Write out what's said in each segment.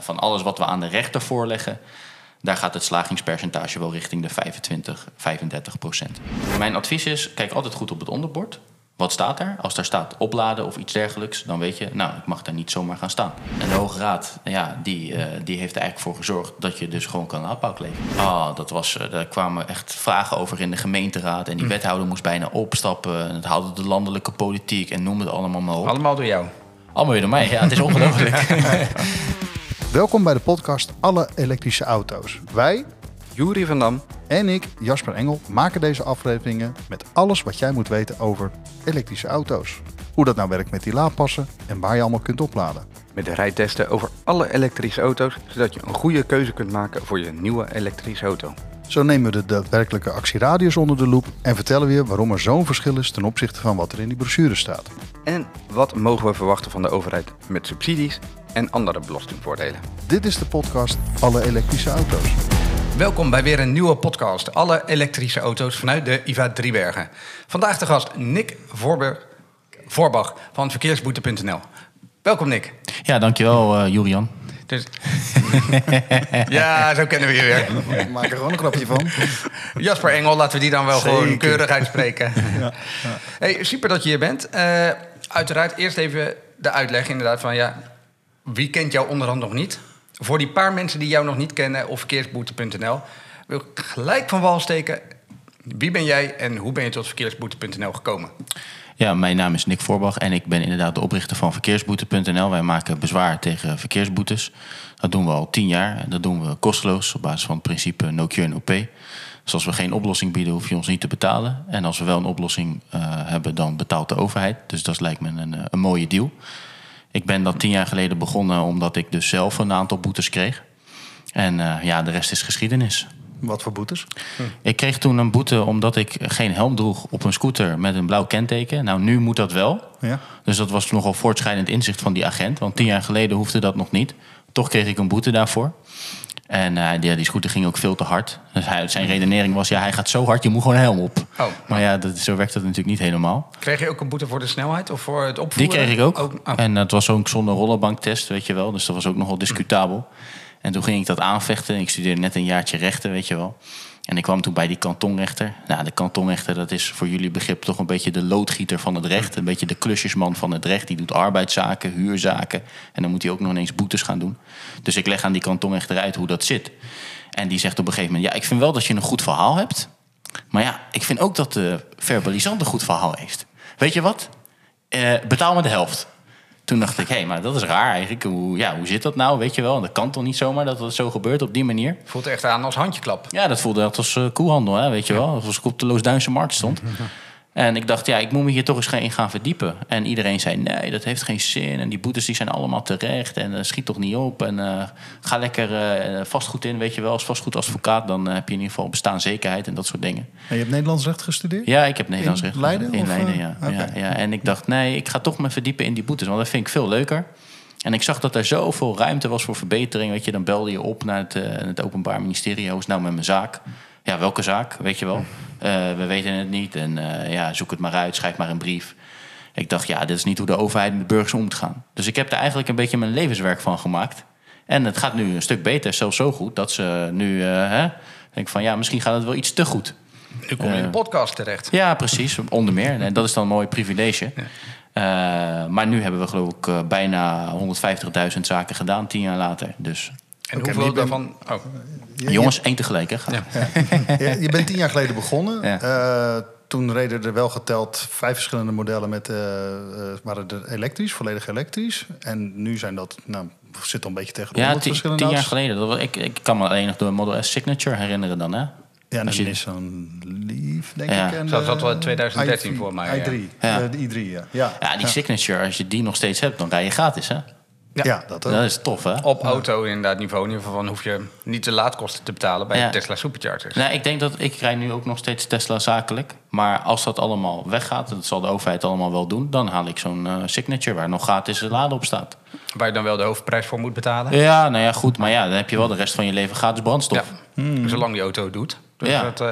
En van alles wat we aan de rechter voorleggen, daar gaat het slagingspercentage wel richting de 25, 35 procent. Mijn advies is, kijk altijd goed op het onderbord. Wat staat er? Als daar staat opladen of iets dergelijks, dan weet je, nou, ik mag daar niet zomaar gaan staan. En de Hoge Raad, ja, die, uh, die heeft er eigenlijk voor gezorgd dat je dus gewoon kan afbouwkleven. Ah, dat was, uh, daar kwamen echt vragen over in de gemeenteraad. En die Hm. wethouder moest bijna opstappen. En het haalde de landelijke politiek en noem het allemaal maar op. Allemaal door jou. Allemaal weer door mij, ja, het is ongelooflijk. Welkom bij de podcast Alle elektrische auto's. Wij Jury van Dam. en ik, Jasper Engel, maken deze afleveringen met alles wat jij moet weten over elektrische auto's. Hoe dat nou werkt met die laadpassen en waar je allemaal kunt opladen. Met de rijtesten over alle elektrische auto's, zodat je een goede keuze kunt maken voor je nieuwe elektrische auto. Zo nemen we de daadwerkelijke actieradius onder de loep en vertellen we je waarom er zo'n verschil is ten opzichte van wat er in die brochure staat. En wat mogen we verwachten van de overheid met subsidies en andere belastingvoordelen? Dit is de podcast Alle elektrische auto's. Welkom bij weer een nieuwe podcast. Alle elektrische auto's vanuit de IVA Driebergen. Vandaag de gast Nick Voorber, Voorbach van verkeersboete.nl. Welkom Nick. ja, dankjewel uh, Julian. Dus... ja, zo kennen we je weer. Ik maak er gewoon een grapje van. Jasper Engel, laten we die dan wel gewoon keurig uitspreken. Hey, super dat je hier bent. Uh, uiteraard eerst even de uitleg inderdaad van ja, wie kent jou onderhand nog niet? Voor die paar mensen die jou nog niet kennen of verkeersboete.nl, wil ik gelijk van wal steken. Wie ben jij en hoe ben je tot verkeersboete.nl gekomen? Ja, mijn naam is Nick Voorbach en ik ben inderdaad de oprichter van verkeersboete.nl. Wij maken bezwaar tegen verkeersboetes. Dat doen we al tien jaar en dat doen we kosteloos op basis van het principe no cure no pay. Dus als we geen oplossing bieden, hoef je ons niet te betalen. En als we wel een oplossing uh, hebben, dan betaalt de overheid. Dus dat lijkt me een, een mooie deal. Ik ben dat tien jaar geleden begonnen omdat ik dus zelf een aantal boetes kreeg. En uh, ja, de rest is geschiedenis. Wat voor boetes? Hm. Ik kreeg toen een boete omdat ik geen helm droeg op een scooter met een blauw kenteken. Nou, nu moet dat wel. Ja. Dus dat was nogal voortschrijdend inzicht van die agent. Want tien jaar geleden hoefde dat nog niet. Toch kreeg ik een boete daarvoor. En uh, die, die, scooter ging ook veel te hard. Dus hij, zijn redenering was, ja, hij gaat zo hard, je moet gewoon een helm op. Oh. Maar ja, dat, zo werkt dat natuurlijk niet helemaal. Kreeg je ook een boete voor de snelheid of voor het opvoeren? Die kreeg ik ook. oh. En dat was ook zonder rollerbanktest, weet je wel. Dus dat was ook nogal discutabel. En toen ging ik dat aanvechten. Ik studeerde net een jaartje rechten, weet je wel. En ik kwam toen bij die kantonrechter. Nou, de kantonrechter, dat is voor jullie begrip toch een beetje de loodgieter van het recht. Een beetje de klusjesman van het recht. Die doet arbeidszaken, huurzaken. En dan moet hij ook nog ineens boetes gaan doen. Dus ik leg aan die kantonrechter uit hoe dat zit. En die zegt op een gegeven moment... ja, ik vind wel dat je een goed verhaal hebt. Maar ja, ik vind ook dat de verbalisant een goed verhaal heeft. Weet je wat? Uh, betaal me de helft. Toen dacht ik, hé, hey, maar dat is raar eigenlijk. Hoe, ja, hoe zit dat nou, weet je wel? En dat kan toch niet zomaar dat het zo gebeurt op die manier? Voelt echt aan als handjeklap. Ja, dat voelde echt als uh, koehandel, hè, weet je wel. Als ik op de Loosduinse markt stond. En ik dacht, ja, ik moet me hier toch eens in gaan verdiepen. En iedereen zei, nee, dat heeft geen zin. En die boetes die zijn allemaal terecht. En uh, schiet toch niet op. En uh, ga lekker uh, vastgoed in, weet je wel. Als vastgoedadvocaat, dan heb je in ieder geval bestaanszekerheid en dat soort dingen. En je hebt Nederlands recht gestudeerd? Ja, ik heb Nederlands in recht Leiden, In Leiden, ja. Okay. ja, ja. En ik dacht, nee, ik ga toch me verdiepen in die boetes. Want dat vind ik veel leuker. En ik zag dat er zoveel ruimte was voor verbetering. Weet je, dan belde je op naar het, uh, het Openbaar Ministerie. Hoe is nou met mijn zaak? Ja, welke zaak? Weet je wel. Uh, we weten het niet. En uh, ja, zoek het maar uit. Schrijf maar een brief. Ik dacht, ja, dit is niet hoe de overheid met burgers om te gaan. Dus ik heb er eigenlijk een beetje mijn levenswerk van gemaakt. En het gaat nu een stuk beter. Zelfs zo goed dat ze nu... Hè, denk van, ja, misschien gaat het wel iets te goed. Nu kom je in de podcast terecht. Ja, precies. Onder meer. En dat is dan een mooi privilege. Ja. Uh, maar nu hebben we geloof ik uh, bijna 150.000 zaken gedaan, tien jaar later. Dus. En okay, hoeveel daarvan... Oh. Ja, Jongens, één tegelijk, hè? Ja. Ja. je bent tien jaar geleden begonnen. Uh, toen reden er wel geteld vijf verschillende modellen met... Uh, waren er elektrisch, volledig elektrisch. En nu zijn dat... Nou, zit al een beetje tegen de ja, verschillende tien jaar geleden. Dat was, ik, ik kan me alleen nog de Model S Signature herinneren dan, hè? Ja, de je... Nissan Leaf, denk ja. ik. En Zo zat wel 2013 i3, voor mij. i3, ja. de, de i3, ja. Ja, ja die Signature, als je die nog steeds hebt, dan rij je gratis, hè? Ja, ja dat, ook. dat is tof, hè? Op auto inderdaad niveau. In ieder geval hoef je niet de laadkosten te betalen bij ja. Tesla Superchargers. Nee, ik denk dat ik rij nu ook nog steeds Tesla zakelijk. Maar als dat allemaal weggaat, en dat zal de overheid allemaal wel doen... dan haal ik zo'n uh, Signature waar nog gratis laden op staat. Waar je dan wel de hoofdprijs voor moet betalen? Ja, nou ja, goed. Maar ja, dan heb je wel de rest van je leven gratis brandstof. Ja. Hmm. Zolang die auto het doet. Dus ja. dat, uh,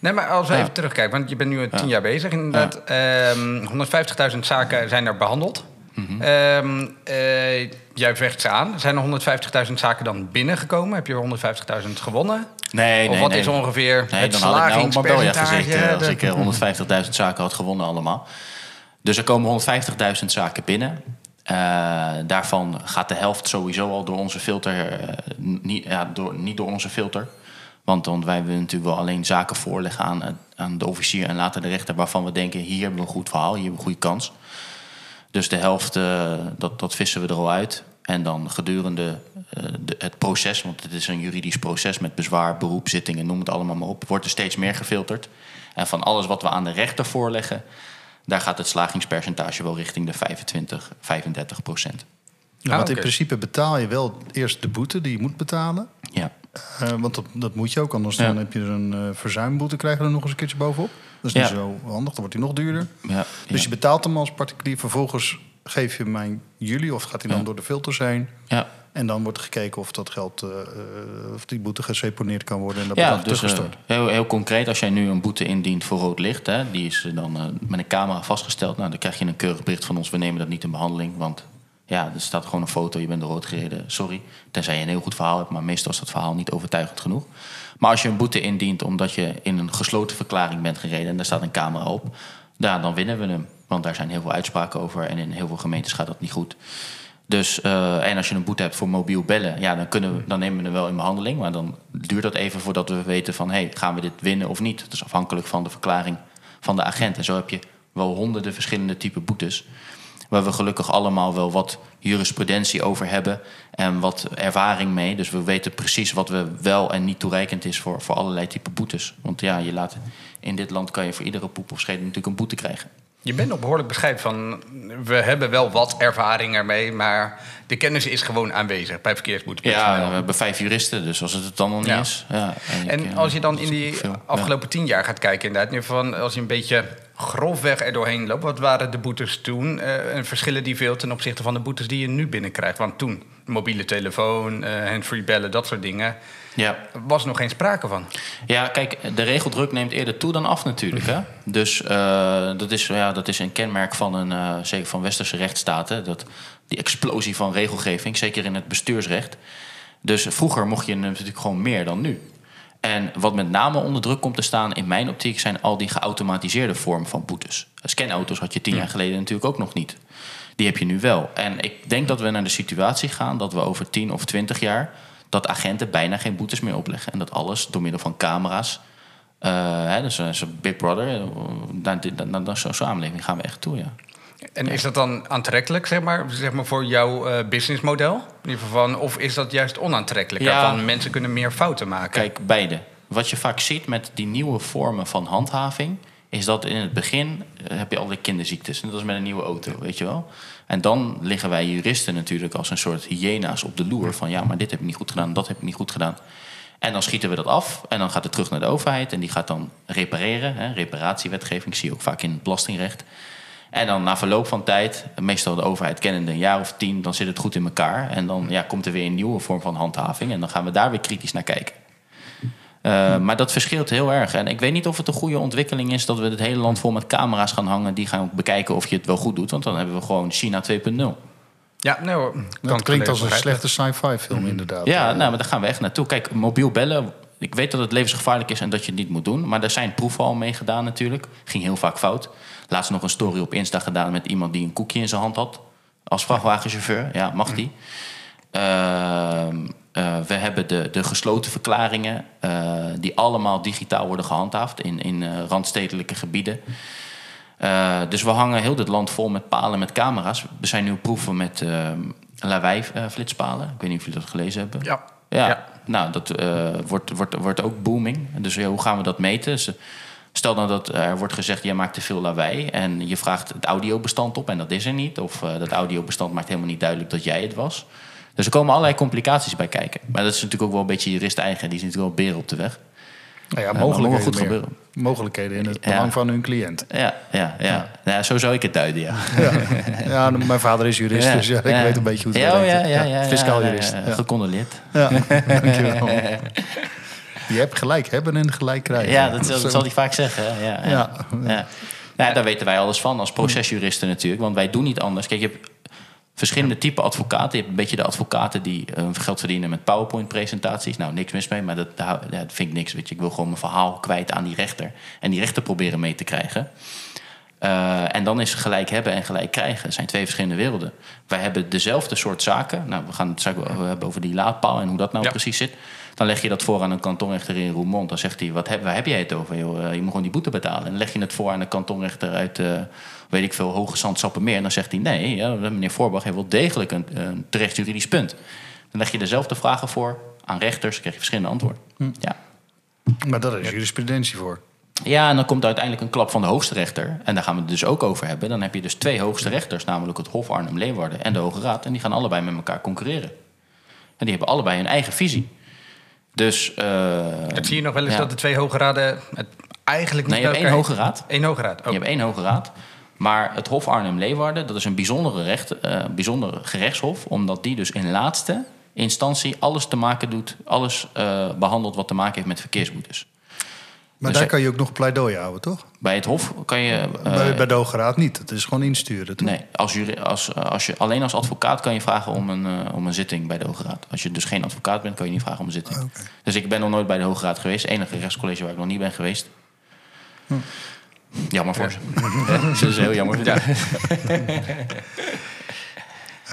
Nee, maar als we ja. even terugkijken, want je bent nu tien ja. jaar bezig inderdaad. Ja. Um, 150.000 zaken zijn er behandeld. Mhm. Ehm, eh, jij vecht ze aan. Zijn er 150.000 zaken dan binnengekomen? Heb je 150.000 gewonnen? Nee, of nee, wat nee. is ongeveer nee, het dan had ik nou op Marbella slagingspercentage? gezeten als ik eh, 150.000 zaken had gewonnen allemaal. Dus er komen 150.000 zaken binnen. Eh, daarvan gaat de helft sowieso al door onze filter. eh, niet, ja, door, niet door onze filter. Want dan wij willen natuurlijk wel alleen zaken voorleggen aan, eh, aan de officier en later de rechter waarvan we denken: hier hebben we een goed verhaal, hier hebben we een goede kans. Dus de helft, eh, dat, dat vissen we er al uit. En dan gedurende eh, de, het proces, want het is een juridisch proces met bezwaar, beroep, zittingen, noem het allemaal maar op, wordt er steeds meer gefilterd. En van alles wat we aan de rechter voorleggen, daar gaat het slagingspercentage wel richting de 25, 35 procent. Ja, Ah, want in principe betaal je wel eerst de boete die je moet betalen. Ja. Eh, want dat, dat moet je ook, anders Ja. dan heb je er een eh, verzuimboete, krijg je er nog eens een keertje bovenop. Dat is Ja. niet zo handig, dan wordt hij nog duurder. Ja, Dus je betaalt hem als particulier, vervolgens geef je hem aan jullie of gaat hij dan door de filters heen. ja. En dan wordt gekeken of dat geld, eh, eh, of die boete geseponeerd kan worden en dat Ja, dus teruggestort. heel, heel concreet, als jij nu een boete indient voor rood licht, hè, die is dan met een camera vastgesteld. Nou, dan krijg je een keurig bericht van ons. We nemen dat niet in behandeling, want ja, er staat gewoon een foto. Je bent door rood gereden. Sorry, tenzij je een heel goed verhaal hebt, maar meestal is dat verhaal niet overtuigend genoeg. Maar als je een boete indient omdat je in een gesloten verklaring bent gereden en daar staat een camera op, dan winnen we hem. Want daar zijn heel veel uitspraken over en in heel veel gemeentes gaat dat niet goed. Dus, eh, en als je een boete hebt voor mobiel bellen, ja, dan, kunnen we, dan nemen we hem wel in behandeling. Maar dan duurt dat even voordat we weten van, hey, gaan we dit winnen of niet? Dat is afhankelijk van de verklaring van de agent. En zo heb je wel honderden verschillende type boetes. Waar we gelukkig allemaal wel wat jurisprudentie over hebben en wat ervaring mee. Dus we weten precies wat we wel en niet toereikend is voor, voor allerlei type boetes. Want ja, je laat, in dit land kan je voor iedere poep of scheet natuurlijk een boete krijgen. Je bent nog behoorlijk bescheiden van... we hebben wel wat ervaring ermee... maar de kennis is gewoon aanwezig bij verkeersboetepersoneel. Ja, we hebben vijf juristen, dus als het het dan nog niet Ja. is. Ja, En als je dan in die veel. Ja. afgelopen tien jaar gaat kijken, inderdaad, nu van als je een beetje grofweg er doorheen loopt, wat waren de boetes toen eh, en verschillen die veel ten opzichte van de boetes die je nu binnenkrijgt? Want toen mobiele telefoon, eh handfree bellen, dat soort dingen, Ja. was nog geen sprake van. ja, kijk, de regeldruk neemt eerder toe dan af natuurlijk. Hè? Dus eh, dat, is, ja, dat is een kenmerk van een, eh, zeker van westerse rechtsstaten. Dat, die explosie van regelgeving, zeker in het bestuursrecht. Dus vroeger mocht je natuurlijk gewoon meer dan nu. En wat met name onder druk komt te staan in mijn optiek zijn al die geautomatiseerde vormen van boetes. Scanauto's had je tien jaar geleden natuurlijk ook nog niet. Die heb je nu wel. En ik denk dat we naar de situatie gaan dat we over 10 of 20 jaar dat agenten bijna geen boetes meer opleggen. En dat alles door middel van camera's. eh, hè, dus een soort Big Brother. eh, Naar, dit- naar, naar zo'n samenleving gaan we echt toe, ja. En is dat dan aantrekkelijk, zeg maar, zeg maar voor jouw eh, businessmodel? In ieder geval van, of is dat juist onaantrekkelijk? Ja. Van mensen kunnen meer fouten maken. Kijk, beide. Wat je vaak ziet met die nieuwe vormen van handhaving... is dat in het begin eh, heb je al die kinderziektes. En dat is met een nieuwe auto, weet je wel. En dan liggen wij juristen natuurlijk als een soort hyena's op de loer... van ja, maar dit heb ik niet goed gedaan, dat heb ik niet goed gedaan. En dan schieten we dat af en dan gaat het terug naar de overheid... en die gaat dan repareren. Hè, reparatiewetgeving zie je ook vaak in het belastingrecht... En dan na verloop van tijd, meestal de overheid kennende een jaar of tien, dan zit het goed in elkaar. En dan ja, komt er weer een nieuwe vorm van handhaving. En dan gaan we daar weer kritisch naar kijken. Uh, maar dat verschilt heel erg. En ik weet niet of het een goede ontwikkeling is dat we het hele land vol met camera's gaan hangen. Die gaan bekijken of je het wel goed doet. Want dan hebben we gewoon China 2.0. Ja, nee hoor. Dat klinkt als een slechte sci-fi film, inderdaad. Ja, Eh, nou, maar daar gaan we echt naartoe. Kijk, mobiel bellen. Ik weet dat het levensgevaarlijk is en dat je het niet moet doen. Maar er zijn proeven al mee gedaan natuurlijk. Ging heel vaak fout. Laatst nog een story op Insta gedaan met iemand die een koekje in zijn hand had. Als vrachtwagenchauffeur. Ja, mag die. Ehm, eh, we hebben de, de gesloten verklaringen. eh, die allemaal digitaal worden gehandhaafd in, in eh, randstedelijke gebieden. Dus we hangen heel dit land vol met palen met camera's. We zijn nu proeven met lawaai-flitspalen. Ik weet niet of jullie dat gelezen hebben. Ja. Ja, Ja. nou, dat wordt, wordt, wordt ook booming. Dus ja, hoe gaan we dat meten? Dus, stel nou dat er wordt gezegd, jij maakt te veel lawaai... en je vraagt het audiobestand op en dat is er niet. Of dat audiobestand maakt helemaal niet duidelijk dat jij het was. Dus er komen allerlei complicaties bij kijken. Maar dat is natuurlijk ook wel een beetje jurist eigen. Die is natuurlijk wel beren op de weg. Nou ja, moet mogelijkheden, goed meer. gebeuren. mogelijkheden in het Ja. belang van hun cliënt. Ja, ja, ja. ja. zo zou ik het duiden, ja. Ja, mijn vader is jurist, Ja, dus ja, ik weet een beetje hoe het ja, oh, werkt. ja, ja, ja, Fiscaal jurist. Gecondoleerd. Ja, dankjewel. Je hebt gelijk hebben en gelijk krijgen. Ja, dat, zal hij vaak zeggen. Ja, ja. Ja. ja. Ja, daar weten wij alles van als procesjuristen natuurlijk. Want wij doen niet anders. Kijk, je hebt verschillende type advocaten. Je hebt een beetje de advocaten die uh, geld verdienen met PowerPoint-presentaties. Nou, niks mis mee, maar dat, dat, vind ik niks. Weet je. Ik wil gewoon mijn verhaal kwijt aan die rechter. En die rechter proberen mee te krijgen. Uh, en dan is gelijk hebben en gelijk krijgen. Dat zijn twee verschillende werelden. Wij hebben dezelfde soort zaken. Nou, we gaan het straks hebben over die laadpaal en hoe dat nou precies zit. Dan leg je dat voor aan een kantonrechter in Roermond. Dan zegt hij, wat heb, waar heb jij het over? Joh? Je moet gewoon die boete betalen. En dan leg je het voor aan een kantonrechter uit... Uh, weet ik veel, Hoge Zand, Sappemeer. En dan zegt hij, nee, ja, meneer Voorbach heeft wel degelijk een, een terecht juridisch punt. Dan leg je dezelfde vragen voor aan rechters, krijg je verschillende antwoorden. Hm. Ja. Maar daar is jurisprudentie voor. Ja, en dan komt uiteindelijk een klap van de hoogste rechter. En daar gaan we het dus ook over hebben. Dan heb je dus twee hoogste rechters, namelijk het Hof Arnhem-Leeuwarden en de Hoge Raad. En die gaan allebei met elkaar concurreren. En die hebben allebei hun eigen visie. Dus... Uh, dat zie je nog wel eens dat de twee Hoge Raden het eigenlijk niet Nee, je hebt één Hoge Raad. Eén Hoge Raad, Je hebt één Hoge Raad. Maar het Hof Arnhem-Leeuwarden, dat is een bijzondere, recht, uh, bijzondere gerechtshof, omdat die dus in laatste instantie alles te maken doet, alles uh, behandelt wat te maken heeft met verkeersboetes. Maar dus daar kan je ook nog pleidooi houden, toch? Bij het Hof kan je. Uh, bij, bij, de Hoge Raad niet. Het is gewoon insturen. Toch? Nee, als jury, als, als je, alleen als advocaat kan je vragen om een, uh, om een zitting bij de Hoge Raad. Als je dus geen advocaat bent, kan je niet vragen om een zitting. Okay. Dus ik ben nog nooit bij de Hoge Raad geweest. Het enige rechtscollege waar ik nog niet ben geweest. Hm. Jammer voor ja. ze. dat is heel jammer. Ja.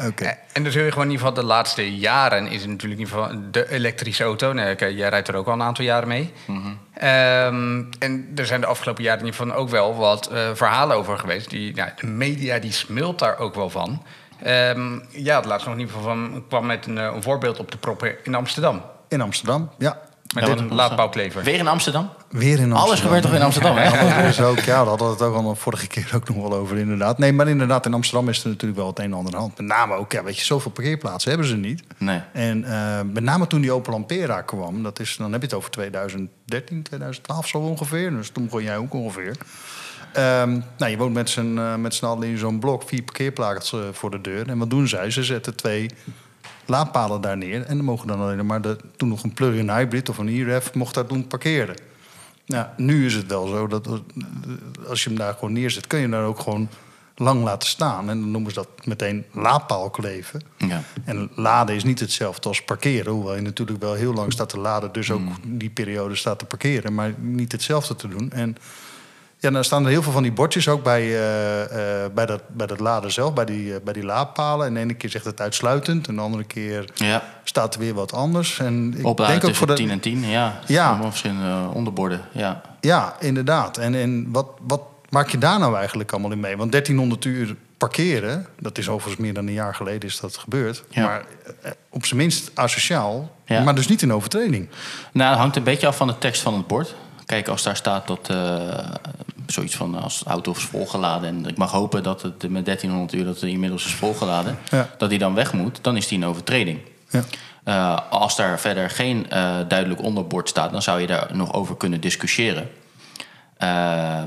Okay. En dus je gewoon in ieder geval de laatste jaren is het natuurlijk in ieder geval de elektrische auto. Nee, jij rijdt er ook al een aantal jaren mee. Mm -hmm. um, en er zijn de afgelopen jaren in ieder geval ook wel wat uh, verhalen over geweest. Die, ja, de media die smult daar ook wel van. Um, ja, het laatste nog in ieder geval van, kwam met een, een voorbeeld op de proppen in Amsterdam. In Amsterdam, ja. Met een laadbouwklever. Weer in Amsterdam? Weer in Amsterdam. Alles gebeurt toch in Amsterdam? hè? is ook, ja, daar hadden we het ook al de vorige keer ook nog wel over, inderdaad. Nee, maar inderdaad, in Amsterdam is er natuurlijk wel het een en ander hand. Met name ook, ja, weet je, zoveel parkeerplaatsen hebben ze niet. Nee. En uh, met name toen die Opel Ampera kwam, dat is, dan heb je het over 2013, 2012 zo ongeveer. Dus toen begon jij ook ongeveer. Um, nou, je woont met z'n uh, met z'n allen in zo'n blok, vier parkeerplaatsen uh, voor de deur. En wat doen zij? Ze zetten twee laadpalen daar neer. En dan mogen dan alleen maar de, toen nog een plug-in hybrid of een e-ref mocht daar doen parkeren. Nou, nu is het wel zo dat als je hem daar gewoon neerzet, kun je hem daar ook gewoon lang laten staan. En dan noemen ze dat meteen laadpaal kleven. Ja. En laden is niet hetzelfde als parkeren. Hoewel je natuurlijk wel heel lang staat te laden, dus ook mm. die periode staat te parkeren. Maar niet hetzelfde te doen. En ja, dan staan er heel veel van die bordjes ook bij, uh, uh, bij, dat, bij dat laden zelf, bij die, uh, bij die laadpalen. En de ene keer zegt het uitsluitend, en de andere keer ja. staat er weer wat anders. En ik Opladen denk ook voor de 10 en 10, ja. ja. Verschillende onderborden, ja. Ja, inderdaad. En, en wat, wat maak je daar nou eigenlijk allemaal in mee? Want 1300 uur parkeren, dat is overigens meer dan een jaar geleden is dat gebeurd. Ja. Maar op zijn minst asociaal, ja. maar dus niet in overtreding. Nou, het hangt een beetje af van de tekst van het bord. Kijk, als daar staat dat uh, zoiets van als de auto is volgeladen en ik mag hopen dat het met 1300 uur dat het inmiddels is volgeladen, ja. dat hij dan weg moet, dan is die een overtreding. Ja. Uh, als daar verder geen uh, duidelijk onderbord staat, dan zou je daar nog over kunnen discussiëren.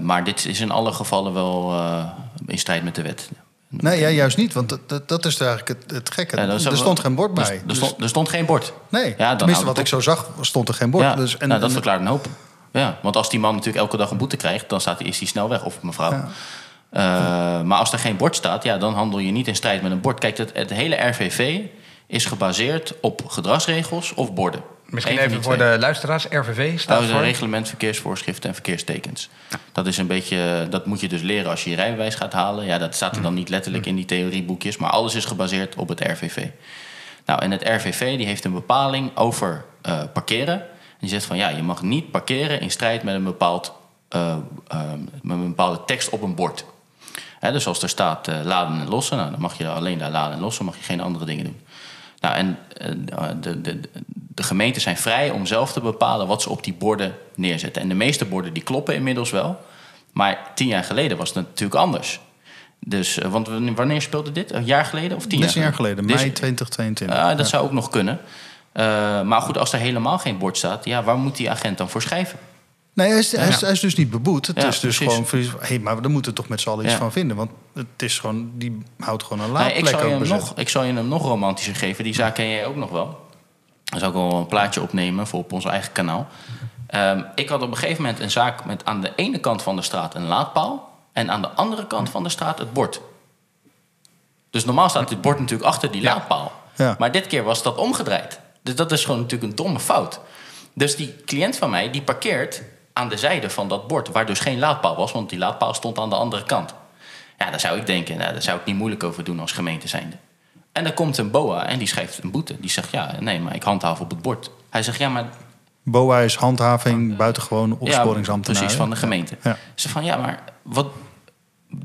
maar dit is in alle gevallen wel in strijd met de wet. Nee, ja, juist niet, want dat, dat is eigenlijk het, het gekke. Ja, er stond geen bord bij. Er, stond, er stond geen bord. Nee, ja, tenminste wat ik zo zag, stond er geen bord. Ja, dus, en, nou, dat verklaart een hoop. Ja, want als die man natuurlijk elke dag een boete krijgt, dan staat, is hij snel weg, of mevrouw. Ja. Uh, maar als er geen bord staat, ja, dan handel je niet in strijd met een bord. Kijk, het, het hele RVV is gebaseerd op gedragsregels of borden. Misschien even voor de luisteraars, RVV staat oh, voor? Reglement verkeersvoorschriften en verkeerstekens. Dat is een beetje, dat moet je dus leren als je je rijbewijs gaat halen. Ja, dat staat er dan niet letterlijk in die theorieboekjes, maar alles is gebaseerd op het RVV. Nou, en het RVV die heeft een bepaling over uh, parkeren. Die zegt van ja, je mag niet parkeren in strijd met een, bepaald, uh, uh, met een bepaalde tekst op een bord. He, dus als er staat uh, laden en lossen, nou, dan mag je alleen daar laden en lossen, mag je geen andere dingen doen. Nou, en de, de, de gemeenten zijn vrij om zelf te bepalen wat ze op die borden neerzetten. En de meeste borden die kloppen inmiddels wel. Maar tien jaar geleden was het natuurlijk anders. Dus, want wanneer speelde dit? Een jaar geleden of tien jaar? Dit is een jaar geleden, mei 2022. Uh, dat ja. zou ook nog kunnen. Uh, maar goed, als er helemaal geen bord staat, ja, waar moet die agent dan voor schrijven? Nee, hij is, hij is, hij is dus niet beboet. Het ja, is dus precies. gewoon... Hé, hey, maar we moeten toch met z'n allen iets van vinden. Want het is gewoon... Die houdt gewoon een laadplek nee, ik, zou je hem nog, ik zou je hem nog romantischer geven. Die zaak ken jij ook nog wel. Dan zou ik wel een plaatje opnemen voor op ons eigen kanaal. Um, ik had op een gegeven moment een zaak met aan de ene kant van de straat een laadpaal... en aan de andere kant van de straat het bord. Dus normaal staat dit bord natuurlijk achter die laadpaal. Maar dit keer was dat omgedraaid. Dus dat is gewoon natuurlijk een domme fout. Dus die cliënt van mij, die parkeert aan de zijde van dat bord... waar dus geen laadpaal was, want die laadpaal stond aan de andere kant. Ja, dan zou ik denken, nou, daar zou ik niet moeilijk over doen als gemeente zijnde. En dan komt een BOA en die schrijft een boete. Die zegt, ja, nee, maar ik handhaaf op het bord. Hij zegt, ja, maar BOA is handhaving, buitengewoon opsporingsambtenaar. Ja, precies, van de gemeente. Ja. Ze van, ja, maar wat...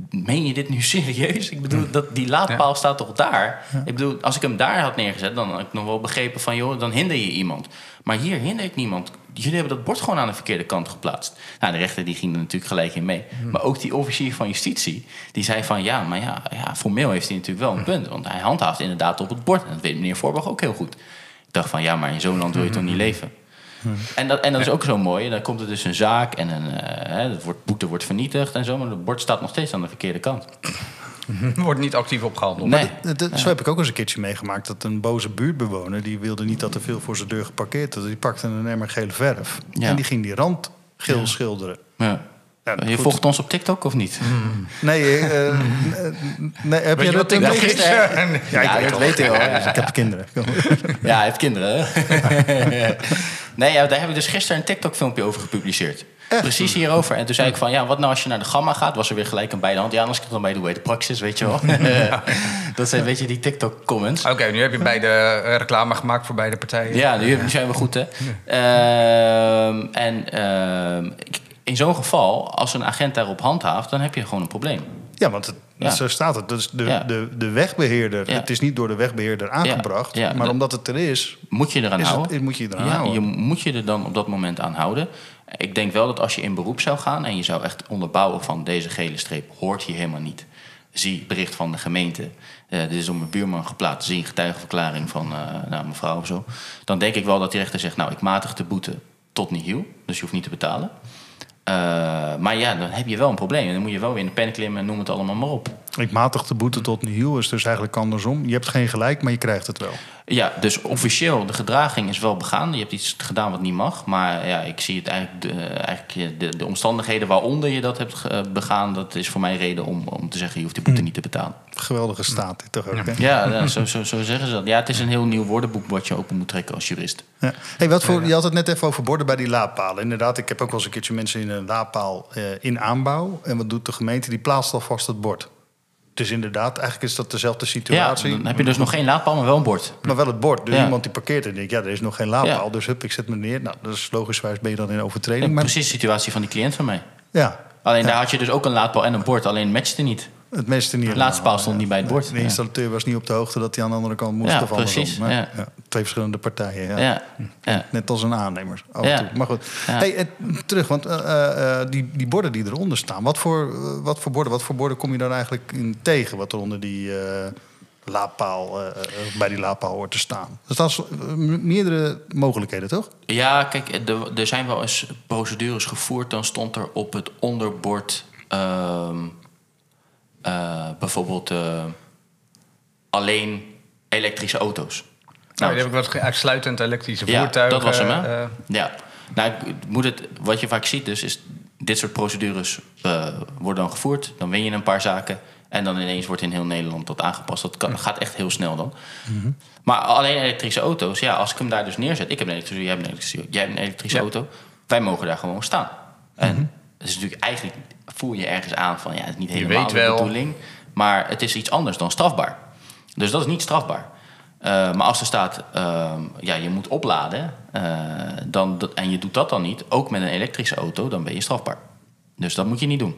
Meen je dit nu serieus? Ik bedoel, dat, die laadpaal staat toch daar? Ik bedoel, als ik hem daar had neergezet... dan had ik nog wel begrepen van... joh, dan hinder je iemand. Maar hier hinder ik niemand. Jullie hebben dat bord gewoon aan de verkeerde kant geplaatst. Nou, de rechter die ging er natuurlijk gelijk in mee. Maar ook die officier van justitie... die zei van, ja, maar ja, ja formeel heeft hij natuurlijk wel een punt. Want hij handhaaft inderdaad op het bord. En dat weet meneer Voorbach ook heel goed. Ik dacht van, ja, maar in zo'n land wil je toch niet leven? En dat, en dat is ook zo mooi. Dan komt er dus een zaak en een eh, hè, het wordt, boete wordt vernietigd en zo. Maar het bord staat nog steeds aan de verkeerde kant. Wordt niet actief opgehandeld. Nee. Dat- dat- Zo heb ik ook eens een keertje meegemaakt dat een boze buurtbewoner... die wilde niet dat er veel voor zijn deur geparkeerd was. Die pakte een emmer gele verf Ja. en die ging die rand geel schilderen. Ja. Ja, je goed. volgt ons op TikTok of niet? Nee, eh, eh, nee heb je je dat gisteren... Ja, ik Ja, weet dat weet ik wel, ja. Ik heb kinderen. Ja, hij heeft kinderen. nee, ja, daar heb ik dus gisteren een TikTok-filmpje over gepubliceerd. Precies hierover. En toen zei ik van, ja, wat nou als je naar de Gamma gaat? Was er weer gelijk een bij de hand. Ja, anders kan ik dan bij de Way de Praxis, weet je wel. dat zijn, weet je, die TikTok-comments. Oké, nu heb je beide eh, reclame gemaakt voor beide partijen. Ja, nu nu zijn we goed, hè? Ehm, en ehm, ik- in zo'n geval, als een agent daarop handhaaft... dan heb je gewoon een probleem. Ja, want het, Ja. zo staat het. Dus de, Ja. de, de wegbeheerder, Ja. het is niet door de wegbeheerder aangebracht. maar omdat het er is, Moet je eraan houden? het, moet je eraan houden. je moet je er dan op dat moment aan houden. Ik denk wel dat als je in beroep zou gaan en je zou echt onderbouwen van deze gele streep hoort hier helemaal niet. Zie bericht van de gemeente. Eh, dit is door mijn buurman geplaatst. Zie een getuigenverklaring van eh, nou, mevrouw of zo. Dan denk ik wel dat die rechter zegt, nou ik matig de boete tot nihil. Dus je hoeft niet te betalen. Eh, maar ja, dan heb je wel een probleem. En dan moet je wel weer in de pen klimmen en noem het allemaal maar op. Ik matig de boete tot nihil is dus eigenlijk andersom. Je hebt geen gelijk, maar je krijgt het wel. Ja, dus officieel, de gedraging is wel begaan. Je hebt iets gedaan wat niet mag. Maar ja, ik zie het eigenlijk, de, eigenlijk de, de omstandigheden waaronder je dat hebt ge- begaan... dat is voor mij reden om, om te zeggen, je hoeft die boete niet te betalen. Geweldige staat dit toch ook, hè? Ja, ja, zo, zo, zo zeggen ze dat. Ja, het is een heel nieuw woordenboek wat je open moet trekken als jurist. Ja. Hey, wat voor, je had het net even over borden bij die laadpalen. Inderdaad, ik heb ook wel eens een keertje mensen in een laadpaal eh, in aanbouw. En wat doet de gemeente? Die plaatst alvast het bord. Dus inderdaad, eigenlijk is dat dezelfde Ja, situatie. dan heb je dus nog geen laadpaal, maar wel een bord. Maar wel het bord. Dus Ja. iemand die parkeert en denkt, ja, er is nog geen laadpaal. Ja. Dus hup, ik zet me neer. Nou, dat is logischwijs ben je dan in overtreding. Ja, maar, precies de situatie van die cliënt van mij. ja, Alleen Ja. daar had je dus ook een laadpaal en een bord, alleen matchte niet. Het meeste niet. De laatste paal stond niet bij het bord. De installateur was niet op de hoogte dat hij aan de andere kant moest. Ja, precies, ja. twee verschillende partijen. Ja. Ja, ja. Net als een aannemer. Af Ja. en toe. Maar goed. Hey, eh, terug, want eh, eh, die, die borden die eronder staan. Wat voor, wat voor borden? Wat voor borden kom je dan eigenlijk in tegen? Wat er onder die laadpaal, bij die laadpaal hoort te staan. Er eh, m- meerdere mogelijkheden, toch? Ja, kijk, er, er zijn wel eens procedures gevoerd. Dan stond er op het onderbord ehm, eh, bijvoorbeeld eh, alleen elektrische auto's. Nou, die heb ik wat uitsluitend elektrische ja, voertuigen. dat was hem, hè? eh, ja. Nou, moet het, wat je vaak ziet dus, is dit soort procedures worden dan gevoerd. Dan win je een paar zaken. En dan ineens wordt in heel Nederland dat aangepast. Dat kan, gaat echt heel snel dan. Maar alleen elektrische auto's, ja, als ik hem daar dus neerzet. Ik heb een elektrische, jij hebt een elektrische, jij hebt een elektrische Ja. auto. Wij mogen daar gewoon staan. En het is natuurlijk eigenlijk, voel je ergens aan van, ja, het is niet helemaal de bedoeling. Maar het is iets anders dan strafbaar. Dus dat is niet strafbaar. Eh, maar als er staat, ehm, ja, je moet opladen, eh, dan, dat- en je doet dat dan niet, ook met een elektrische auto, dan ben je strafbaar. Dus dat moet je niet doen.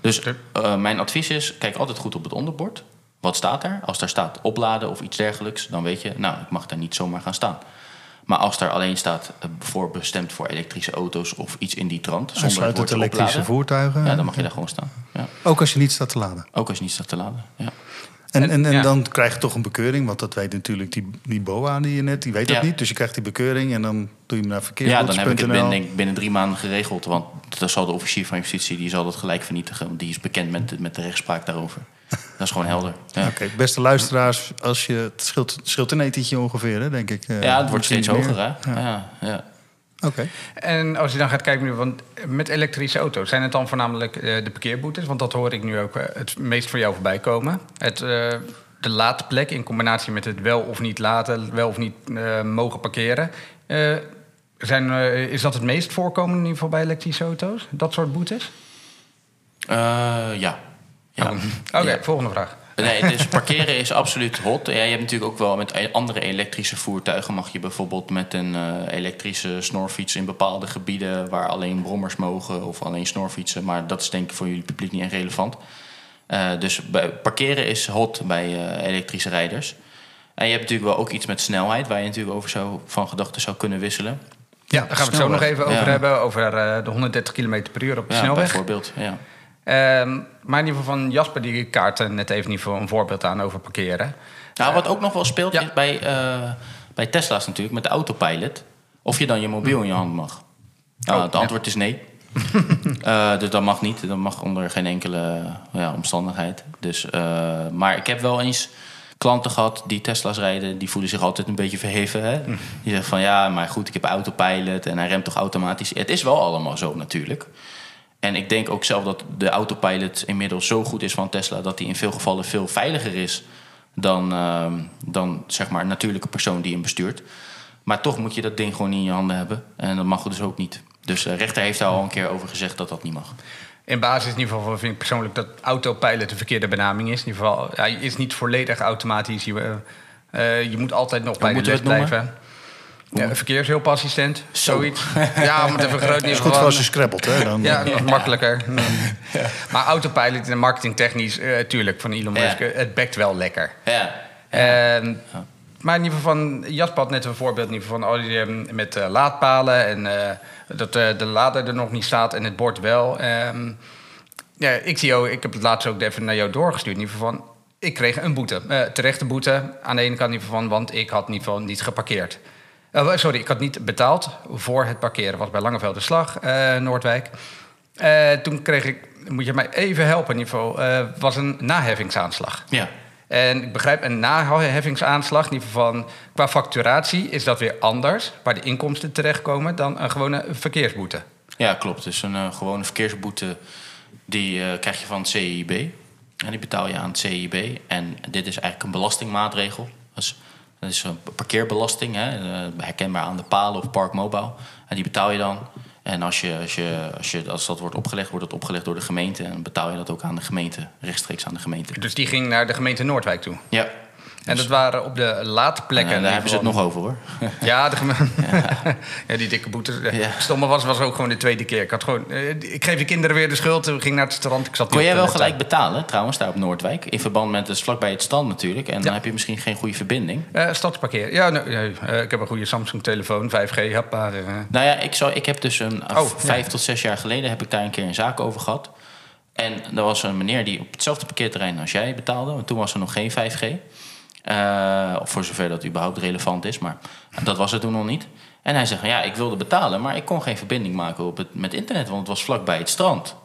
Dus eh, mijn advies is, kijk altijd goed op het onderbord. Wat staat er? Als daar staat opladen of iets dergelijks, dan weet je, nou, ik mag daar niet zomaar gaan staan. Maar als daar alleen staat eh, voor bestemd voor elektrische auto's of iets in die trant, zonder het het elektrische opladen, voertuigen. ja, dan mag je daar gewoon staan. Ja. Ook als je niet staat te laden. Ook als je niet staat te laden. Ja. En, en, en Ja. dan krijg je toch een bekeuring, want dat weet natuurlijk die, die BOA die je net, die weet dat Ja. niet. Dus je krijgt die bekeuring en dan doe je hem naar Ja, dan heb ik het binnen, denk binnen drie maanden geregeld. Want dan zal de officier van justitie die zal dat gelijk vernietigen. Want die is bekend met, de- met de rechtspraak daarover. Dat is gewoon helder. Ja, Oké, beste luisteraars, als je, het scheelt, een etentje ongeveer, hè, denk ik. eh, ja het wordt steeds meer. hoger, hè? Ja. Ja, Oké. En als je dan gaat kijken, nu, want met elektrische auto's, zijn het dan voornamelijk eh, de parkeerboetes? Want dat hoor ik nu ook eh, het meest voor jou voorbij komen. Het, uh, de laadplek in combinatie met het wel of niet laten, wel of niet mogen parkeren. zijn, is dat het meest voorkomende in ieder geval bij elektrische auto's? Dat soort boetes? ja. Ja. Oké, volgende vraag. Nee, dus parkeren is absoluut hot. Ja, je hebt natuurlijk ook wel met e- andere elektrische voertuigen... mag je bijvoorbeeld met een uh, elektrische snorfiets... in bepaalde gebieden waar alleen brommers mogen... of alleen snorfietsen. Maar dat is denk ik voor jullie publiek niet echt relevant. Uh, dus parkeren is hot bij uh, elektrische rijders. En je hebt natuurlijk wel ook iets met snelheid... waar je natuurlijk over zou, van gedachten zou kunnen wisselen. Ja, daar gaan we het zo nog even over hebben. Over de 130 km per uur op de ja, snelweg. bijvoorbeeld, ja. Um, maar in ieder geval van Jasper, die kaart net even in een voorbeeld aan over parkeren. Nou, wat ook nog wel speelt is bij, uh, bij Tesla's natuurlijk, met de autopilot. Of je dan je mobiel in je hand mag. Nou, oh, het antwoord is nee. uh, dus dat mag niet. Dat mag onder geen enkele ja, omstandigheid. Dus, uh, maar ik heb wel eens klanten gehad die Tesla's rijden. Die voelen zich altijd een beetje verheven. Hè? Die zeggen van ja, maar goed, ik heb autopilot en hij remt toch automatisch. Het is wel allemaal zo natuurlijk. En ik denk ook zelf dat de autopilot inmiddels zo goed is van Tesla dat die in veel gevallen veel veiliger is dan, uh, dan zeg maar een natuurlijke persoon die hem bestuurt. Maar toch moet je dat ding gewoon in je handen hebben. En dat mag dus ook niet. Dus de rechter heeft daar al een keer over gezegd dat dat niet mag. In basis in ieder geval vind ik persoonlijk dat autopilot de verkeerde benaming is. In ieder geval, ja, is niet volledig automatisch. Je, uh, je moet altijd nog bij de les blijven. Ja, verkeershulpassistent, zoiets. ja, om het even groot is goed als je scrabbelt, hè? Dan, ja, nog makkelijker. ja. Maar autopilot en marketingtechnisch, uh, tuurlijk, van Elon Musk, eh, het bekt wel lekker. Ja. Uh, maar in ieder geval van, Jasper had net een voorbeeld in ieder geval van, oh, met uh, laadpalen en dat de lader er nog niet staat en het bord wel. Ehm, ja, ik zie jou, ik heb het laatst ook even naar jou doorgestuurd in ieder geval van, ik kreeg een boete, terechte boete aan de ene kant in ieder geval van, want ik had in ieder geval niet geparkeerd. Uh, sorry, ik had niet betaald voor het parkeren. was bij Langevelde Slag, uh, Noordwijk. Uh, toen kreeg ik, moet je mij even helpen in ieder geval, was een naheffingsaanslag. Ja. En ik begrijp, een naheffingsaanslag, in ieder geval van, qua facturatie, is dat weer anders, waar de inkomsten terechtkomen, dan een gewone verkeersboete. Ja, klopt. Dus een gewone verkeersboete, die krijg je van het CIB. En die betaal je aan het CIB. En dit is eigenlijk een belastingmaatregel. Dus dat is een parkeerbelasting, hè, eh, herkenbaar aan de palen of parkmobile. En die betaal je dan. En als, je, als, je, als, je, als dat wordt opgelegd, wordt dat opgelegd door de gemeente. En betaal je dat ook aan de gemeente, rechtstreeks aan de gemeente. Dus die ging naar de gemeente Noordwijk toe? Ja, en dat waren op de laadplekken. En daar hebben ze het nog over hoor. Ja, de ja. ja. die dikke boete. Ja. Stomme was, was ook gewoon de tweede keer. Ik, had gewoon, eh, ik geef de kinderen weer de schuld. Ik ging naar het strand. Ik zat Kon jij wel gelijk betalen trouwens daar op Noordwijk? In verband met het vlakbij het stand natuurlijk. En dan heb je misschien geen goede verbinding. Uh, stadsparkeer. Ja, nou, uh, ik heb een goede Samsung telefoon, 5G. Hoppa, uh. Nou ja, ik, zou, ik heb dus een oh, vijf tot zes jaar geleden heb ik daar een keer een zaak over gehad. En er was een meneer die op hetzelfde parkeerterrein als jij betaalde. Want toen was er nog geen 5G. Uh, voor zover dat überhaupt relevant is, maar dat was het toen nog niet. En hij zegt, ja, ik wilde betalen, maar ik kon geen verbinding maken op het, met internet, want het was vlakbij het strand.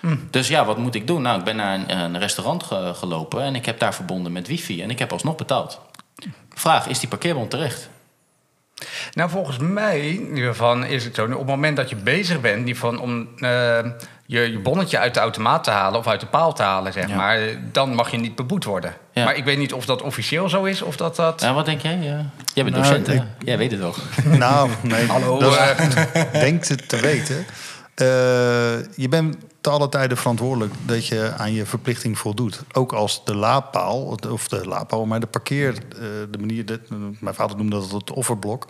Hm. Dus ja, wat moet ik doen? Nou, ik ben naar een, een restaurant gelopen en ik heb daar verbonden met wifi en ik heb alsnog betaald. Vraag, is die parkeerbon terecht? Nou, volgens mij van is het zo. Op het moment dat je bezig bent die van, om uh, je, je bonnetje uit de automaat te halen of uit de paal te halen, zeg maar, dan mag je niet beboet worden. Maar ik weet niet of dat officieel zo is of dat dat. Ja, wat denk jij? Ja. Jij bent nou, docent, ik... Jij weet het wel. Nou, nee. Hallo. Dat uh... denkt het te weten. Uh, je bent te alle tijden verantwoordelijk dat je aan je verplichting voldoet. Ook als de laadpaal, of de laadpaal, maar de parkeer, de manier, dat, mijn vader noemde dat het offerblok,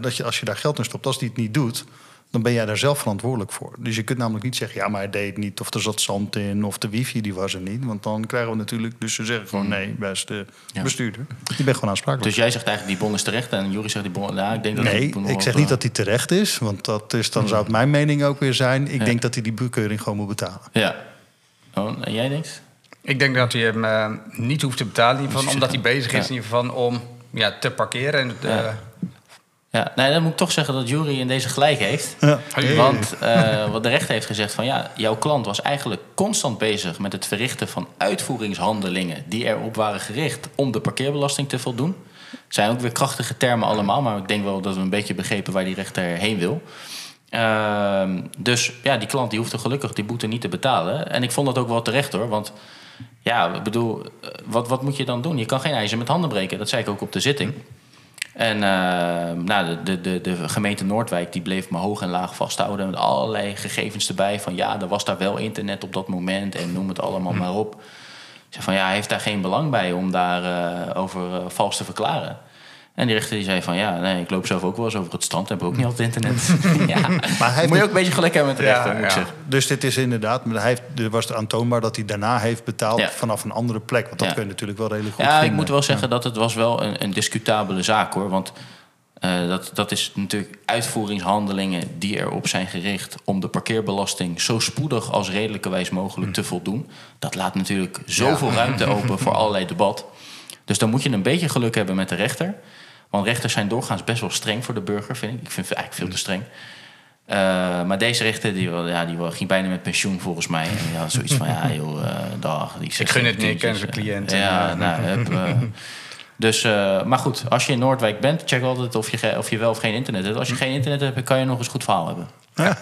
dat je als je daar geld in stopt, als die het niet doet, dan ben jij daar zelf verantwoordelijk voor. Dus je kunt namelijk niet zeggen, ja, maar hij deed niet, of er zat zand in, of de wifi die was er niet. Want dan krijgen we natuurlijk, dus ze zeggen gewoon nee, beste bestuurder. Je bent gewoon aansprakelijk. Dus jij zegt eigenlijk die bon is terecht en Jury zegt die bon, nou, ik denk dat Nee, ik zeg niet dat die terecht is, want dat is, dan zou het mijn mening ook weer zijn. Ik denk dat hij die bekeuring gewoon moet betalen. Ja. Oh, en jij denkt? Ik denk dat hij hem uh, niet hoeft te betalen, in ieder geval, omdat hij bezig is in ieder geval om ja, te parkeren. En, uh, ja, nee, dan moet ik toch zeggen dat Jury in deze gelijk heeft. Ja. Want uh, wat de rechter heeft gezegd van ja, jouw klant was eigenlijk constant bezig met het verrichten van uitvoeringshandelingen die erop waren gericht om de parkeerbelasting te voldoen. zijn ook weer krachtige termen allemaal, maar ik denk wel dat we een beetje begrepen waar die rechter heen wil. Ehm, dus ja, die klant die hoeft er gelukkig die boete niet te betalen. En ik vond dat ook wel terecht hoor, want ja, ik bedoel, eh, wat, wat moet je dan doen? Je kan geen ijzer met handen breken, dat zei ik ook op de zitting. En uh, nou, de, de, de gemeente Noordwijk die bleef me hoog en laag vasthouden. Met allerlei gegevens erbij. Van ja, er was daar wel internet op dat moment. En noem het allemaal hm. maar op. Ik zeg van ja, hij heeft daar geen belang bij om daarover uh, over, uh, vals te verklaren. En die rechter die zei van ja, nee, ik loop zelf ook wel eens over het strand. Heb ook niet altijd internet. ja. Maar hij moet je ook een beetje geluk hebben met de rechter, moet ik zeggen. Dus dit is inderdaad, maar hij heeft, er was aantoonbaar dat hij daarna heeft betaald vanaf een andere plek. Want dat kun je natuurlijk wel redelijk goed Ja, vinden. ik moet wel zeggen dat het was wel een, een discutabele zaak hoor. Want uh, dat, dat is natuurlijk uitvoeringshandelingen die erop zijn gericht om de parkeerbelasting zo spoedig als redelijkerwijs mogelijk te voldoen. Dat laat natuurlijk zoveel ruimte open voor allerlei debat. Dus dan moet je een beetje geluk hebben met de rechter. Want rechters zijn doorgaans best wel streng voor de burger, vind ik. Ik vind het eigenlijk veel te streng. Uh, maar deze rechter die, ja, die ging bijna met pensioen volgens mij. En die had zoiets van, ja joh, uh, dag. Die ik gun het niet, ik ken zijn cliënt. Ja, nou, heb, uh, dus, maar goed, als je in Noordwijk bent, check altijd of je, of je wel of geen internet hebt. Als je geen internet hebt, kan je nog eens goed verhaal hebben. Ja.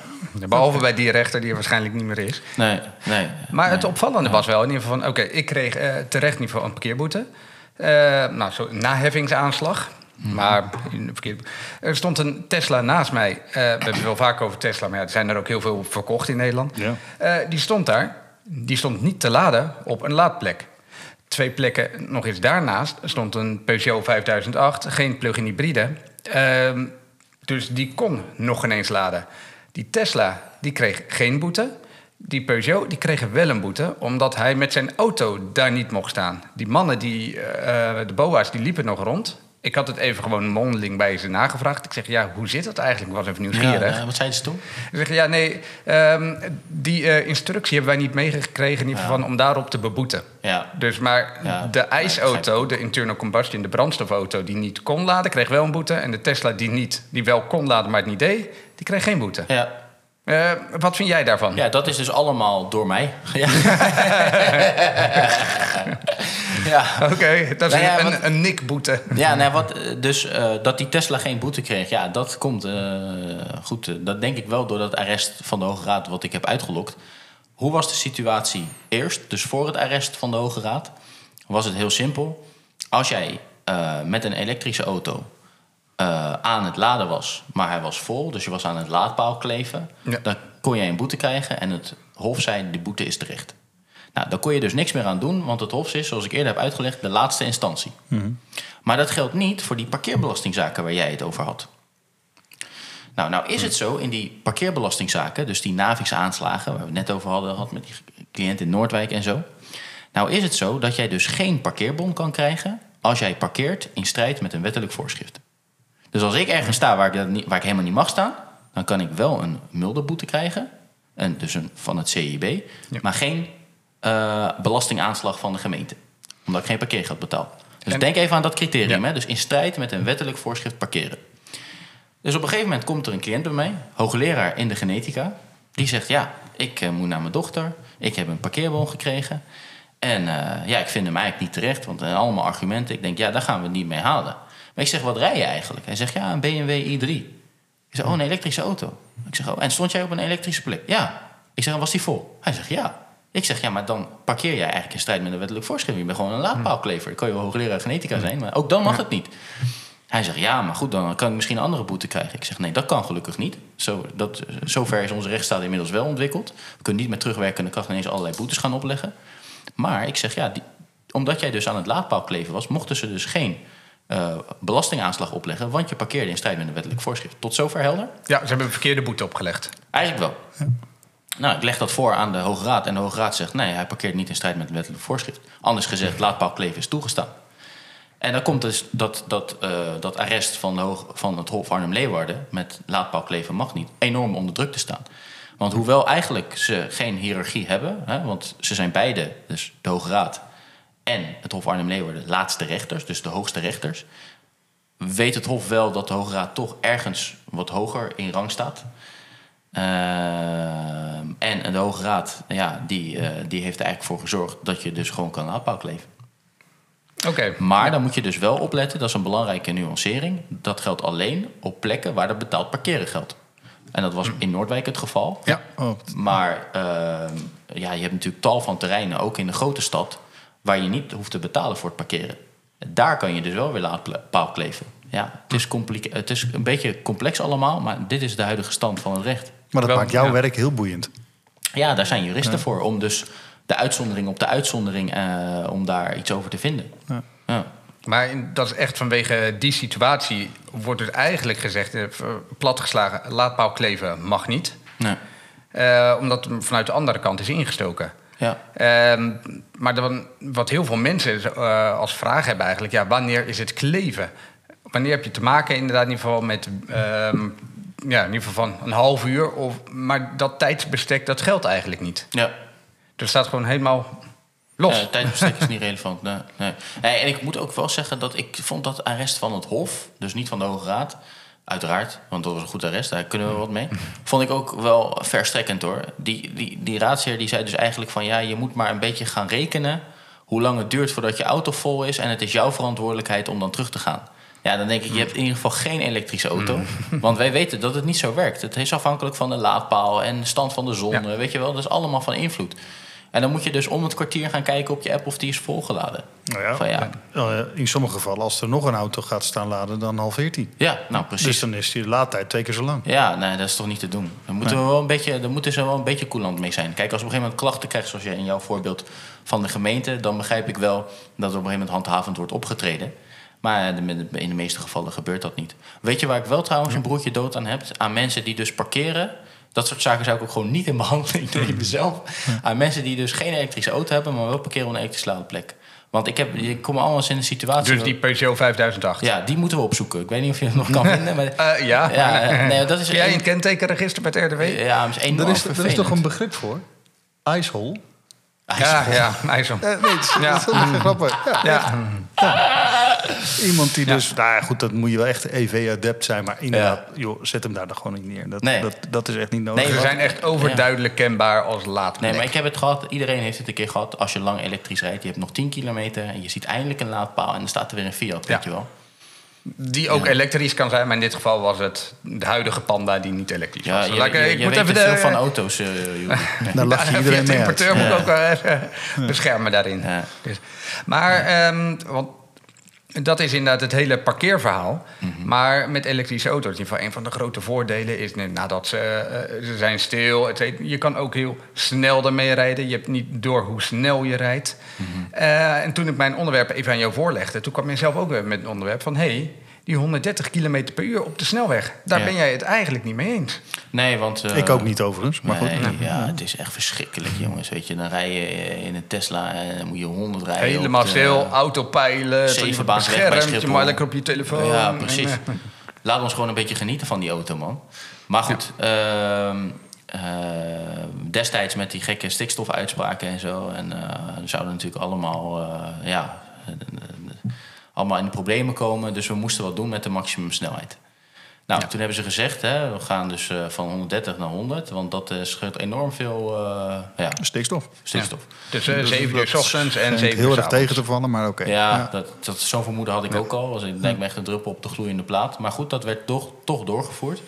Behalve bij die rechter die er waarschijnlijk niet meer is. Nee, nee. Maar nee. het opvallende was wel in ieder geval van... oké, ik kreeg terecht niet voor een parkeerboete. nou, zo naheffingsaanslag. Maar er stond een Tesla naast mij. Uh, we hebben het wel vaak over Tesla, maar ja, er zijn er ook heel veel verkocht in Nederland. Ja. Uh, die stond daar. Die stond niet te laden op een laadplek. Twee plekken nog eens daarnaast stond een Peugeot 5008, geen plug-in hybride. Uh, dus die kon nog ineens laden. Die Tesla die kreeg geen boete. Die Peugeot die kreeg wel een boete, omdat hij met zijn auto daar niet mocht staan. Die mannen, die, uh, de BOA's, die liepen nog rond. Ik had het even gewoon mondeling bij ze nagevraagd. Ik zeg, ja, hoe zit dat eigenlijk? Ik was even nieuwsgierig. Ja, wat zeiden ze toen? Ze zeggen, ja, nee, um, die uh, instructie hebben wij niet meegekregen... in ieder geval ja. om daarop te beboeten. Ja. Dus maar ja, de ijsauto, de internal combustion, de brandstofauto... die niet kon laden, kreeg wel een boete. En de Tesla die, niet, die wel kon laden, maar het niet deed... die kreeg geen boete. Ja. Uh, wat vind jij daarvan? Ja, dat is dus allemaal door mij. Ja, ja. oké. Okay, dat is nou ja, een, wat, een nikboete. Ja, nou, wat, dus uh, dat die Tesla geen boete kreeg, ja, dat komt uh, goed. dat denk ik wel door dat arrest van de Hoge Raad wat ik heb uitgelokt. Hoe was de situatie eerst, dus voor het arrest van de Hoge Raad? Was het heel simpel. Als jij met een elektrische auto aan het laden was, maar hij was vol, dus je was aan het laadpaal kleven, ja. dan kon jij een boete krijgen en het Hof zei: de boete is terecht. Nou, daar kon je dus niks meer aan doen, want het Hof is, zoals ik eerder heb uitgelegd, de laatste instantie. Mm -hmm. Maar dat geldt niet voor die parkeerbelastingzaken waar jij het over had. Nou, nou is het zo in die parkeerbelastingzaken, dus die Navix-aanslagen, waar we het net over hadden, had met die cliënt in Noordwijk en zo. Nou is het zo dat jij dus geen parkeerbon kan krijgen als jij parkeert in strijd met een wettelijk voorschrift. Dus als ik ergens sta waar ik, niet, waar ik helemaal niet mag staan, dan kan ik wel een mulderboete krijgen. En dus een, van het CIB, ja. maar geen uh, belastingaanslag van de gemeente. Omdat ik geen parkeergeld betaal. Dus en, denk even aan dat criterium. Ja. Hè? Dus in strijd met een wettelijk voorschrift parkeren. Dus op een gegeven moment komt er een cliënt bij mij, hoogleraar in de genetica. Die zegt, ja, ik uh, moet naar mijn dochter. Ik heb een parkeerbon gekregen. En uh, ja, ik vind hem eigenlijk niet terecht, want uh, allemaal argumenten. Ik denk, ja, daar gaan we het niet mee halen. Maar ik zeg, wat rij je eigenlijk? Hij zegt, ja, een BMW i3. Ik zeg, oh, een elektrische auto. Ik zeg, oh, en stond jij op een elektrische plek? Ja. Ik zeg, was die vol? Hij zegt, ja. Ik zeg, ja, maar dan parkeer jij eigenlijk in strijd met een wettelijk voorschrift. Je bent gewoon een laadpaalklever. Dan kan je wel hoogleraar genetica zijn, maar ook dan mag het niet. Hij zegt, ja, maar goed, dan kan ik misschien een andere boete krijgen. Ik zeg, nee, dat kan gelukkig niet. Zo, dat, zover is onze rechtsstaat inmiddels wel ontwikkeld. We kunnen niet met terugwerkende kracht ineens allerlei boetes gaan opleggen. Maar ik zeg, ja, die, omdat jij dus aan het laadpaalkleven was... mochten ze dus geen uh, belastingaanslag opleggen, want je parkeerde in strijd met een wettelijk voorschrift. Tot zover helder? Ja, ze hebben een verkeerde boete opgelegd. Eigenlijk wel. Ja. Nou, ik leg dat voor aan de Hoge Raad en de Hoge Raad zegt nee, hij parkeert niet in strijd met wettelijk voorschrift. Anders gezegd, laadpaalkleven is toegestaan. En dan komt dus dat, dat, uh, dat arrest van, de Hoog, van het Hof Arnhem-Leeuwarden met laadpaalkleven mag niet enorm onder druk te staan. Want hoewel eigenlijk ze geen hiërarchie hebben, hè, want ze zijn beide, dus de Hoge Raad en het Hof Arnhem-Leeuwarden laatste rechters, dus de hoogste rechters, weet het Hof wel dat de Hoge Raad toch ergens wat hoger in rang staat. Uh, en de Hoge Raad, ja, die, uh, die heeft er eigenlijk voor gezorgd dat je dus gewoon kan laadpaal kleven. Oké. Maar dan moet je dus wel opletten, dat is een belangrijke nuancering. Dat geldt alleen op plekken waar er betaald parkeren geldt. En dat was in Noordwijk het geval. Ja, oh, Maar ehm, ja, je hebt natuurlijk tal van terreinen, ook in de grote stad, waar je niet hoeft te betalen voor het parkeren. Daar kan je dus wel weer laadpaal kleven. Ja, het is, complica- het is een beetje complex allemaal, maar dit is de huidige stand van het recht. Maar dat Wel, maakt jouw ja. werk heel boeiend. Ja, daar zijn juristen voor, om dus de uitzondering op de uitzondering, eh, om daar iets over te vinden. Ja. Ja. Maar in- dat is echt vanwege die situatie wordt er eigenlijk gezegd, eh, platgeslagen, laadpaal kleven mag niet. Nee. Eh, omdat hem vanuit de andere kant is ingestoken. Ja. Ehm, maar dan, wat heel veel mensen eh, als vraag hebben eigenlijk, ja, wanneer is het kleven? Wanneer heb je te maken inderdaad in ieder geval met, ehm, ja, in ieder geval van een half uur, of, maar dat tijdsbestek dat geldt eigenlijk niet. ja. Er staat gewoon helemaal los. Ja, tijdbestek is niet relevant. Nee, nee. Nee, en ik moet ook wel zeggen dat ik vond dat arrest van het Hof, dus niet van de Hoge Raad, uiteraard, want dat was een goed arrest, daar kunnen we wat mee. Vond ik ook wel verstrekkend hoor. Die, die, die raadsheer die zei dus eigenlijk van ja, je moet maar een beetje gaan rekenen hoe lang het duurt voordat je auto vol is en het is jouw verantwoordelijkheid om dan terug te gaan. Ja, dan denk ik, je hebt in ieder geval geen elektrische auto. Want wij weten dat het niet zo werkt. Het is afhankelijk van de laadpaal en de stand van de zon. Ja. Weet je wel, dat is allemaal van invloed. En dan moet je dus om het kwartier gaan kijken op je app of die is volgeladen. Nou ja, Van ja. eh, in sommige gevallen, als er nog een auto gaat staan laden, dan halveert hij. Ja, nou precies. Dus dan is die laadtijd twee keer zo lang. Ja, nee, dat is toch niet te doen. Dan moeten we wel een beetje, dan moeten ze wel een beetje coulant mee zijn. Kijk, als we op een gegeven moment klachten krijgen, zoals je in jouw voorbeeld van de gemeente, dan begrijp ik wel dat er op een gegeven moment handhavend wordt opgetreden. Maar de- in de meeste gevallen gebeurt dat niet. Weet je waar ik wel trouwens een broertje dood aan heb? Aan mensen die dus parkeren. Dat soort zaken zou ik ook gewoon niet in behandeling nemen mezelf. Aan mensen die dus geen elektrische auto hebben, maar wel parkeren op een elektrische laadplek. Want ik, heb, ik kom allemaal eens in een situatie... dus die Peugeot 5008. Ja, die moeten we opzoeken. Ik weet niet of je het nog kan vinden. Maar, Eh, ja. Ja, eh, nee, dat is Kun jij een- een kentekenregister met RDW? ja, is enorm Er is, er is toch een begrip voor? Icehole? Ja, ja, IJssel. Eh, nee, het is, Ja. dat is wel grappig. Ja. Ja. Iemand die dus... Nou ja, goed, dat moet je wel echt EV-adept zijn. Maar inderdaad, joh, zet hem daar dan gewoon niet neer. Dat, Nee. dat, dat is echt niet nodig. Nee, Ze wat- zijn echt overduidelijk kenbaar als laadplek. Nee, maar ik heb het gehad. Iedereen heeft het een keer gehad. Als je lang elektrisch rijdt, je hebt nog 10 kilometer... en je ziet eindelijk een laadpaal en dan staat er weer een Fiat, Ja. weet je wel. Die ook elektrisch kan zijn, maar in dit geval was het de huidige Panda die niet elektrisch Ja, was. je, ik- je, ik je moet weet even de, veel van auto's, eh. Daar je Ja, iedereen mee de uit. importeur moet Ja. ook even beschermen daarin. Ja. Dus, maar, ehm, want dat is inderdaad het hele parkeerverhaal. Mhm. Maar met elektrische auto's, in ieder geval een van de grote voordelen is nadat ze, eh, ze zijn stil. et cetera, je kan ook heel snel ermee rijden. Je hebt niet door hoe snel je rijdt. Mhm. Eh, en toen ik mijn onderwerp even aan jou voorlegde, toen kwam ik zelf ook weer met een onderwerp van hey, die 130 km per uur op de snelweg, daar Ja. ben jij het eigenlijk niet mee eens. Nee, want... eh, Ik ook niet overigens, maar nee, goed. ja, het is echt verschrikkelijk, jongens. Weet je, dan rij je in een Tesla en dan moet je 100 rijden. Helemaal autopeilen, weg bij beschermd, je Schiphol. maar lekker op je telefoon. Ja, En, precies. eh, Laat ons gewoon een beetje genieten van die auto, man. Maar goed, ehm, eh, destijds met die gekke stikstofuitspraken en zo... en eh, zouden natuurlijk allemaal, eh, ja, eh, eh, allemaal in de problemen komen. Dus we moesten wat doen met de maximumsnelheid. Nou, toen hebben ze gezegd, hè, we gaan dus eh, van 130 naar 100... want dat eh, scheelt enorm veel eh, ja, Stikstof. stikstof. Tussen Dus 7 uur s ochtends en schijnt 7 uur heel erg tegen te vallen, maar oké. Ja, Dat, dat, zo'n vermoeden had ik ook al. Dus ik denk me echt een druppel op de gloeiende plaat. Maar goed, dat werd toch, toch doorgevoerd.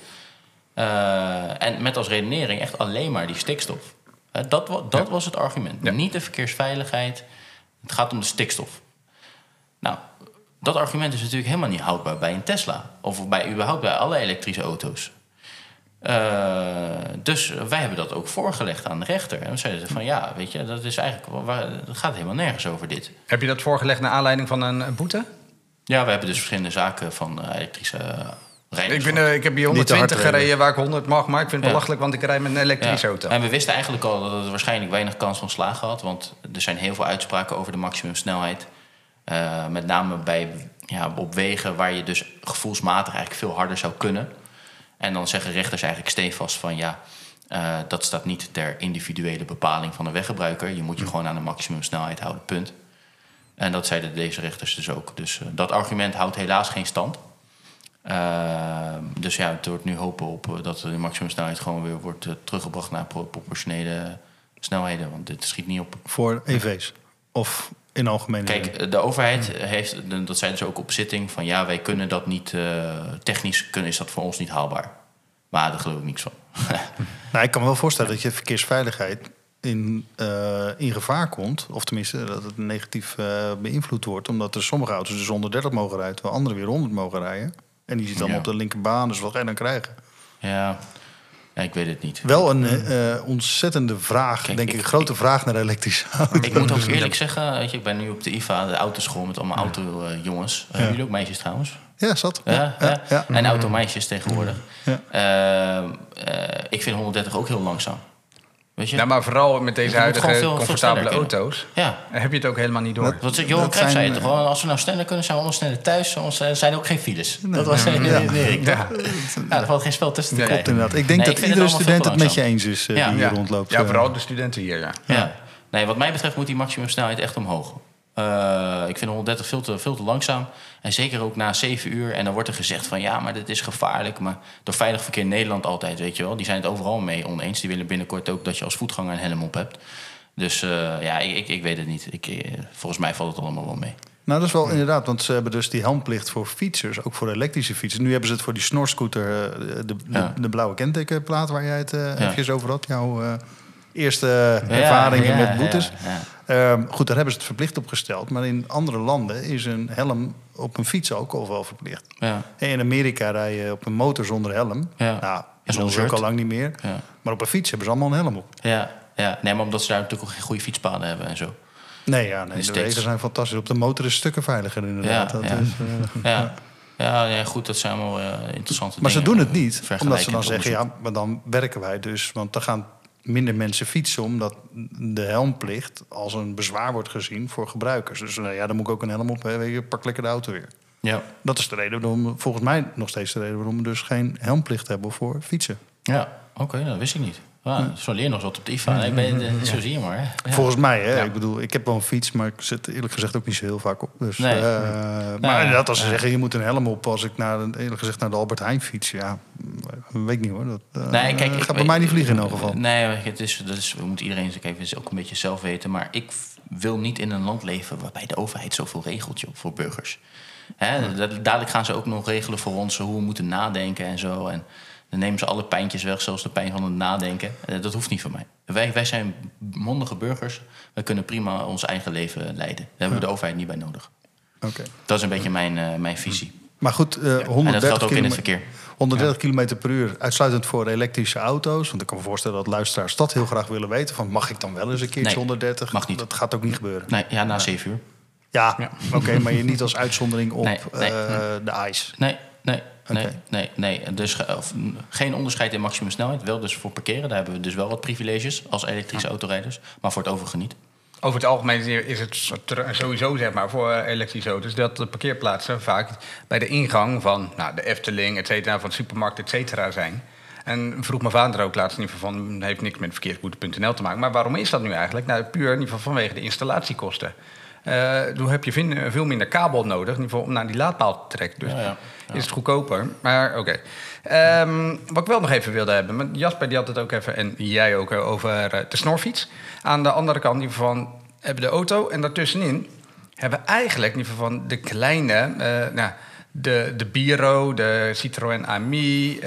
Eh, en met als redenering echt alleen maar die stikstof. Dat dat was het argument. Ja. Niet de verkeersveiligheid. Het gaat om de stikstof. Dat argument is natuurlijk helemaal niet houdbaar bij een Tesla. Of bij, überhaupt bij alle elektrische auto's. Eh, dus wij hebben dat ook voorgelegd aan de rechter. En we zeiden van ja, weet je, dat is eigenlijk wel waar- het gaat helemaal nergens over dit. Heb je dat voorgelegd naar aanleiding van een boete? Ja, we hebben dus verschillende zaken van eh, elektrische. Ik, ben, eh, ik heb hier Niet te hard 120 rijden. gereden waar ik 100 mag, maar ik vind het Ja. belachelijk, want ik rijd met een elektrische Ja. auto. En we wisten eigenlijk al dat het waarschijnlijk weinig kans van slagen had. Want er zijn heel veel uitspraken over de maximumsnelheid. Eh met name bij, ja, op wegen waar je dus gevoelsmatig eigenlijk veel harder zou kunnen. En dan zeggen rechters eigenlijk stevast van ja, eh, dat staat niet ter individuele bepaling van de weggebruiker. Je moet je gewoon aan de maximumsnelheid houden, punt. En dat zeiden deze rechters dus ook. Dus eh, dat argument houdt helaas geen stand. Uh, dus ja, het wordt nu hopen op dat de maximumsnelheid gewoon weer wordt teruggebracht naar pro proportionele snelheden. Want dit schiet niet op. Voor EV's. Of in algemene Kijk, de overheid heeft, dat zeiden ze ook op zitting, van ja, wij kunnen dat niet, uh, technisch kunnen, is dat voor ons niet haalbaar. Maar daar geloof ik niks van. nou, ik kan me wel voorstellen dat je verkeersveiligheid in, uh, in gevaar komt. Of tenminste, dat het negatief uh, beïnvloed wordt. Omdat er sommige auto's dus 130 mogen rijden, terwijl anderen weer 100 mogen rijden. En die zitten allemaal op de linkerbaan, dus wat ga je dan krijgen? Ja, ja, ik weet het niet. Wel een uh, ontzettende vraag, denk ik, een grote vraag naar elektrische auto's. Ik moet ook eerlijk zeggen, weet je, ik ben nu op de IVA, de autoschool met allemaal autojongens. Uh, ja. Jullie ook meisjes trouwens? Ja, zat. Ja, ja, ja. En automeisjes tegenwoordig. Uh, ik vind 130 ook heel langzaam. Weet je? Nou, maar vooral met deze huidige comfortabele auto's ja. heb je het ook helemaal niet door. Dat, wat Johan Cruijff zei het toch als we nou sneller kunnen, zijn we allemaal sneller thuis. Anders zijn er ook geen files. Dat was nee, nee, nee, ja. ja. er valt geen spel tussen te ja, krijgen. inderdaad. Ik denk dat iedere student het met je eens is uh, die hier rondloopt. Ja, vooral de studenten hier, ja. ja. Nee, wat mij betreft moet die maximumsnelheid echt omhoog. Uh, ik vind 130 veel te, veel te langzaam. En zeker ook na 7 uur. En dan wordt er gezegd van ja, maar dit is gevaarlijk. Maar door Veilig Verkeer Nederland altijd, weet je wel. Die zijn het overal mee oneens. Die willen binnenkort ook dat je als voetganger een helm op hebt. Dus uh, ja, ik, ik, weet het niet. Ik, uh, volgens mij valt het allemaal wel mee. Nou, dat is wel inderdaad, want ze hebben dus die helmplicht voor fietsers, ook voor elektrische fietsers. Nu hebben ze het voor die snorscooter, de, de, ja. de, de blauwe kentekenplaat waar jij het uh, ja. even over had. Jouw eerste ervaringen met boetes. Uh, goed, daar hebben ze het verplicht op gesteld. Maar in andere landen is een helm op een fiets ook al wel verplicht. Ja. In Amerika rij je op een motor zonder helm. Ja. Nou, dat is ook al lang niet meer. Ja. Maar op een fiets hebben ze allemaal een helm op. Ja, ja. Nee, maar omdat ze daar natuurlijk ook geen goede fietspaden hebben en zo. Nee, ja, nee de wegen zijn fantastisch. Op de motor is stukken veiliger inderdaad. Ja, dat ja. Is, uh, ja. Ja, ja, goed, dat zijn allemaal uh, interessante maar dingen. ze doen het niet, omdat ze dan zeggen... ja, maar dan werken wij dus. Want dan gaan minder mensen fietsen, omdat de helmplicht als een bezwaar wordt gezien voor gebruikers. Dus nou ja, dan moet ik ook een helm op, je, pak lekker de auto weer. Ja. Dat is de reden waarom, volgens mij nog steeds de reden waarom we dus geen helmplicht hebben voor fietsen. Ja, oké, dat wist ik niet. Ah, zo leer nog wat op de IFA. Ik ben, eh, zo zie je maar. Volgens mij, hè. Ik bedoel, ik heb wel een fiets, maar ik zit eerlijk gezegd ook niet zo heel vaak op. Dus, nee, nee. Maar inderdaad, als ze zeggen, je moet een helm op als ik naar, eerlijk gezegd naar de Albert Heijn fiets. Ja, weet ik niet hoor. Dat uh, nee, kijk, gaat ik, bij mij niet vliegen in elk geval. Nee, het is, dat is, we moeten iedereen even ook een beetje zelf weten. Maar ik wil niet in een land leven waarbij de overheid zoveel regelt joh, voor burgers. Hè, dadelijk gaan ze ook nog regelen voor ons hoe we moeten nadenken en zo. En, dan nemen ze alle pijntjes weg, zelfs de pijn van het nadenken. Dat hoeft niet van mij. Wij, wij zijn mondige burgers. Wij kunnen prima ons eigen leven leiden. Daar hebben we de overheid niet bij nodig. Okay. Dat is een beetje mijn, uh, mijn visie. Maar goed, uh, 130 en dat geldt ook in het verkeer. 130 ja. km per uur, uitsluitend voor elektrische auto's. Want ik kan me voorstellen dat luisteraars dat heel graag willen weten. Van, mag ik dan wel eens een keertje nee, 130? Mag niet. Dat gaat ook niet gebeuren. Nee, ja, na 7 uur. Ja, ja. oké, okay, maar je niet als uitzondering op nee, nee, uh, de ICE. Nee, nee, Nee, nee, nee. Dus geen onderscheid in maximumsnelheid. Wel dus voor parkeren. Daar hebben we dus wel wat privileges als elektrische autorijders. Maar voor het overige niet. Over het algemeen is het sowieso zeg maar, voor elektrische auto's dat de parkeerplaatsen vaak bij de ingang van nou, de Efteling, et cetera, van de supermarkt, et cetera zijn. En vroeg mijn vader ook laatst in ieder geval van, heeft niks met verkeersboete.nl te maken. Maar waarom is dat nu eigenlijk? Nou, puur in ieder geval vanwege de installatiekosten. Uh, toen heb je veel minder kabel nodig, in ieder geval om naar die laadpaal te trekken. Dus is het goedkoper. Maar oké. Okay. Um, wat ik wel nog even wilde hebben, Jasper die had het ook even, en jij ook, over uh, de snorfiets. Aan de andere kant die van, hebben de auto en daartussenin hebben we eigenlijk in ieder geval van de kleine, nou, de, de Biro, de Citroën Ami,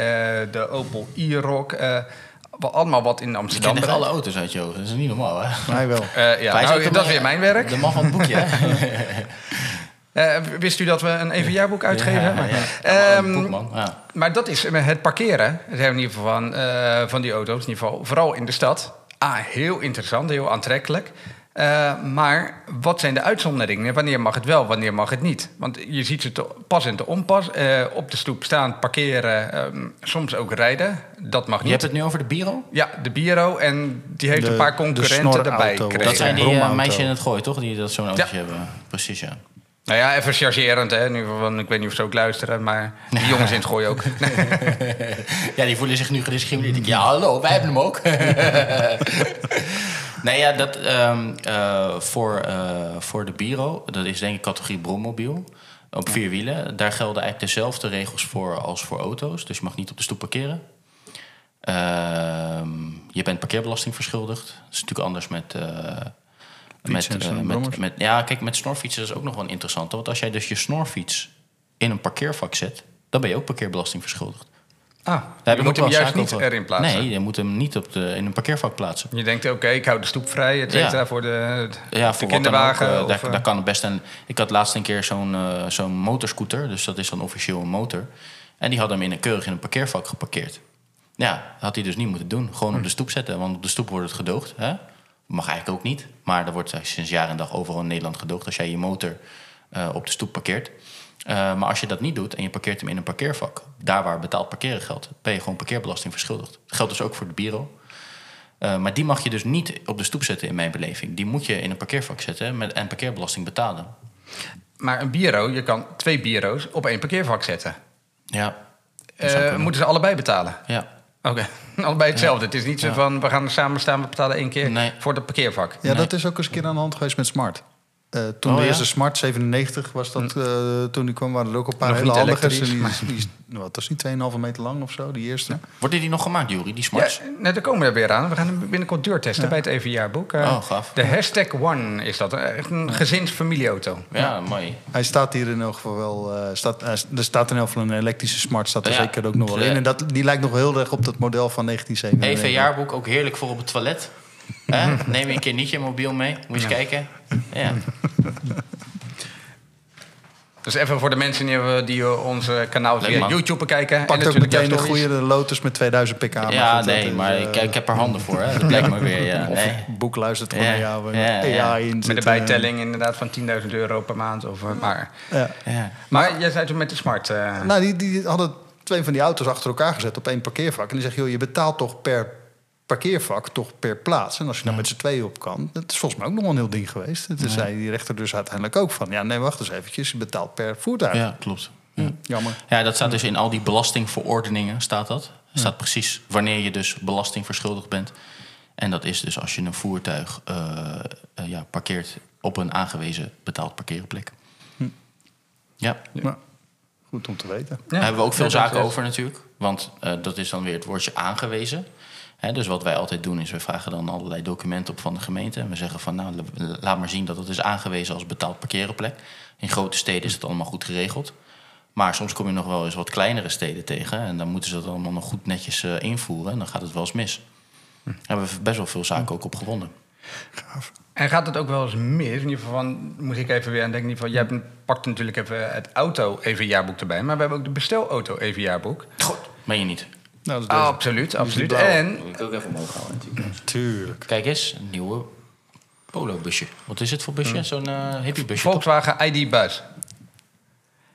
de Opel e-rock allemaal wat in Amsterdam. Je kent alle auto's uit je ogen. Dat is niet normaal, hè? Mij wel. Uh, ja, nou, dat is weer mijn werk. De man van het boekje, uh, wist u dat we een EVR-boek uitgeven? Ja, ja, um, boek, ja. Maar dat is het parkeren het in ieder geval van, uh, van die auto's. In ieder geval, vooral in de stad. Ah, heel interessant, heel aantrekkelijk. Uh, maar wat zijn de uitzonderingen? Wanneer mag het wel, wanneer mag het niet? Want je ziet ze te pas en te onpas. Uh, op de stoep staan, parkeren, um, soms ook rijden. Dat mag niet. Je hebt het nu over de Biro? Ja, de Biro. En die heeft de, een paar concurrenten erbij gekregen. Dat zijn die uh, meisjes in het gooi, toch? Die dat zo'n autootje ja. hebben. Precies, ja. Nou ja, even chargerend, hè. Nu, van, ik weet niet of ze ook luisteren, maar die jongens in het gooi ook. ja, die voelen zich nu gediscrimineerd. Ja, hallo, wij hebben hem ook. Nee, ja, dat um, uh, voor, uh, voor de Biro, dat is denk ik categorie brommobiel. Op vier wielen. Daar gelden eigenlijk dezelfde regels voor als voor auto's. Dus je mag niet op de stoep parkeren. Uh, je bent parkeerbelasting verschuldigd. Dat is natuurlijk anders met, eh, snorbrommers. met, met, ja, kijk, met snorfietsen is ook nog wel een interessante. Want als jij dus je snorfiets in een parkeervak zet, dan ben je ook parkeerbelasting verschuldigd. Ah, Daar je moet hem juist niet over- erin plaatsen. Nee, je moet hem niet op de, in een parkeervak plaatsen. Je denkt, oké, ik hou de stoep vrij, et cetera, Ja. voor de, Ja, de voor ook, kinderwagen. eh, of, daar, eh, daar kan het best een. Ik had laatst een keer zo'n eh, zo'n motorscooter, dus dat is dan officieel een motor. En die hadden hem in een keurig in een parkeervak geparkeerd. Ja, dat had hij dus niet moeten doen. Gewoon op de stoep zetten, want op de stoep wordt het gedoogd. Hè? Mag eigenlijk ook niet, maar er wordt sinds jaar en dag overal in Nederland gedoogd als jij je motor eh, op de stoep parkeert. Eh, maar als je dat niet doet en je parkeert hem in een parkeervak, daar waar betaald parkeren geldt, ben je gewoon parkeerbelasting verschuldigd. Dat geldt dus ook voor de bureau. Eh, maar die mag je dus niet op de stoep zetten in mijn beleving. Die moet je in een parkeervak zetten met, en parkeerbelasting betalen. Maar een bureau, je kan twee bureaus op één parkeervak zetten. Ja. Eh, kunnen. moeten ze allebei betalen? Ja. Oké, allebei hetzelfde. Het is niet zo Ja. van, we gaan er samen staan, we betalen één keer Nee. voor het parkeervak. Ja, Nee. dat is ook eens een keer aan de hand geweest met Smart. Eh, toen Oh, de ja? eerste Smart, 97 was dat, eh, toen die kwam, waren er ook een paar Nog hele handigers. Die, die, die- wat was die, 2,5 meter lang of zo, die eerste? Worden die nog gemaakt, Jury, die Ja, smarts? nee, daar komen we er weer aan. We gaan hem binnenkort deurtesten bij het EV-jaarboek. Eh, Oh, gaaf. De hashtag One is dat. Echt een gezinsfamilieauto. Ja, mooi. Hij staat hier in elk geval wel. eh, staat, er staat in elk geval een elektrische Smart, staat er Ja. zeker ook nog wel Ja. in. En dat, die lijkt nog heel erg op dat model van 1997. EV-jaarboek, ook heerlijk voor op het toilet. Hè? Neem je een keer niet je mobiel mee. Moet je eens kijken. Ja. Dus even voor de mensen die, die onze kanaal via. YouTube bekijken. Pakt en ook natuurlijk meteen stories. goede Lotus met 2000 pk. maar Ja, nee, is, maar eh, ik, ik heb er handen voor. Hè. Dat blijkt maar weer. Ja. Of Nee. een boek luistert gewoon Ja, naar jou. ja, en ja. In Met de bijtelling inderdaad van 10.000 euro per maand. Of, eh, maar, Ja. Ja. maar jij zei toen met de smart. eh, Nou, die, die hadden twee van die auto's achter elkaar gezet op één parkeervak. En die zeggen, joh, je betaalt toch per parkeervak, toch per plaats. En als je nou met z'n tweeën op kan, dat is volgens mij ook nog wel een heel ding geweest. Toen zei die rechter dus uiteindelijk ook van, ja, nee, wacht eens eventjes, je betaalt per voertuig. ja, klopt. Ja. Jammer. Ja, dat staat dus in al die belastingverordeningen, staat dat. Er staat precies wanneer je dus belasting verschuldigd bent. En dat is dus als je een voertuig eh, eh, ja, parkeert op een aangewezen betaald parkeerplek. Ja, Maar goed om te weten. ja, daar hebben we ook veel ja, zaken is- over natuurlijk. Want eh, dat is dan weer het woordje aangewezen. Dus wat wij altijd doen is, we vragen dan allerlei documenten op van de gemeente. En we zeggen van, nou, la- laat maar zien dat het is aangewezen als betaald parkeerplek. In grote steden is het allemaal goed geregeld. Maar soms kom je nog wel eens wat kleinere steden tegen. En dan moeten ze dat allemaal nog goed netjes eh, invoeren. En dan gaat het wel eens mis. Daar hebben we best wel veel zaken ook op gewonnen. En gaat het ook wel eens mis? In ieder geval van, moet ik even weer aan denken. In ieder geval, jij pakt natuurlijk even het auto even jaarboek erbij. Maar we hebben ook de bestelauto even jaarboek. Goed, meen je niet? Nou, dat is deze. absoluut, absoluut. blauwe. En wil ik ook even omhoog houden natuurlijk. Tuurlijk. Kijk eens, een nieuwe Polo-busje. Wat is het voor busje? Zo'n eh hippie-busje? toch? Volkswagen ID Buzz.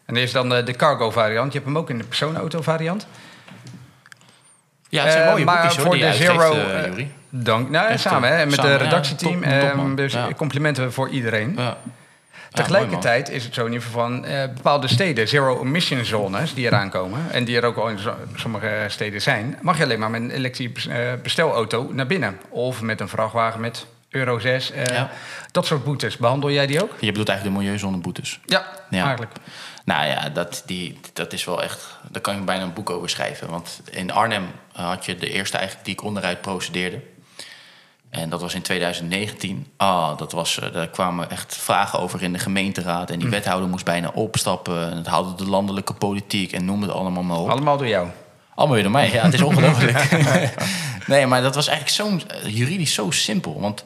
En er is dan de, de cargo variant. Je hebt hem ook in de personenauto variant. Ja, het zijn Eh, mooie maar boekjes hoor, voor die je de uitgeeft, Zero, eh, eh. Dank. Nou, Echt, samen eh, hè, met samen, de ja. redactieteam. Top- top, Ehm, dus Ja. complimenten voor iedereen. Ja. Tegelijkertijd is het zo in ieder geval van eh, bepaalde steden, zero-emission zones die eraan komen. En die er ook al in sommige steden zijn. Mag je alleen maar met een elektrische eh, bestelauto naar binnen. Of met een vrachtwagen met Euro 6. eh, Ja. Dat soort boetes. Behandel jij die ook? Je bedoelt eigenlijk de milieuzonneboetes. Ja, Ja. eigenlijk. Nou ja, dat, die, dat is wel echt... Daar kan ik bijna een boek over schrijven. Want in Arnhem had je de eerste eigenlijk die ik onderuit procedeerde. En dat was in 2019. Ah, dat was, eh, daar kwamen echt vragen over in de gemeenteraad. En die wethouder moest bijna opstappen. En het haalde de landelijke politiek en noem het allemaal maar op. Allemaal door jou. Allemaal weer door mij. Ja, het is ongelooflijk. nee, maar dat was eigenlijk zo, eh, juridisch zo simpel. Want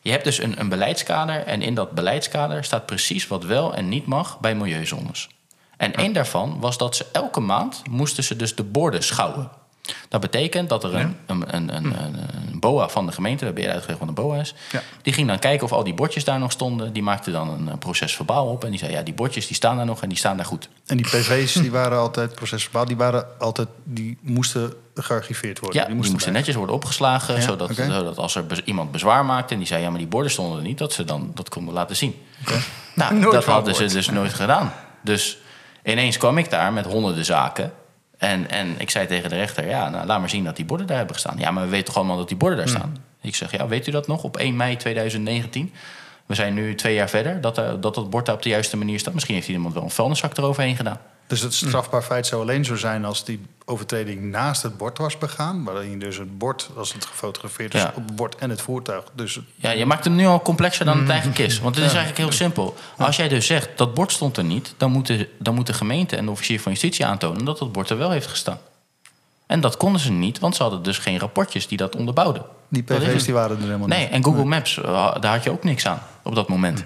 je hebt dus een, een beleidskader. En in dat beleidskader staat precies wat wel en niet mag bij milieuzones. En één daarvan was dat ze elke maand moesten ze dus de borden schouwen. Dat betekent dat er een, een, een, een, een, een BOA van de gemeente, we hebben eerder uitgelegd wat een BOA is, Ja. die ging dan kijken of al die bordjes daar nog stonden. Die maakte dan een eh, proces verbaal op en die zei: Ja, die bordjes die staan daar nog en die staan daar goed. En die PV's die waren altijd procesverbaal, die waren altijd, die moesten gearchiveerd worden. Ja, die moesten, netjes worden opgeslagen. Ja, zodat, zodat als er bez- iemand bezwaar maakte en die zei: Ja, maar die borden stonden er niet, dat ze dan dat konden laten zien. Nou, dat van hadden ze dus nooit gedaan. Dus ineens kwam ik daar met honderden zaken. En, en ik zei tegen de rechter: Ja, nou, laat maar zien dat die borden daar hebben gestaan. Ja, maar we weten toch allemaal dat die borden daar staan. Ik zeg: Ja, weet u dat nog op 1 mei 2019? We zijn nu twee jaar verder dat, eh, dat dat bord daar op de juiste manier staat. Misschien heeft iemand wel een vuilniszak eroverheen gedaan. Dus het strafbaar feit zou alleen zo zijn als die overtreding naast het bord was begaan. Waarin je dus het bord, als het gefotografeerd is, Ja. op het bord en het voertuig. Dus Ja, je maakt hem nu al complexer dan het eigenlijk is. Want het is eigenlijk heel simpel. Als jij dus zegt dat bord stond er niet, dan moet, de, dan moet de gemeente en de officier van justitie aantonen dat dat bord er wel heeft gestaan. En dat konden ze niet, want ze hadden dus geen rapportjes die dat onderbouwden. die PV's die waren er helemaal Nee, niet. en Google Maps, eh, daar had je ook niks aan op dat moment.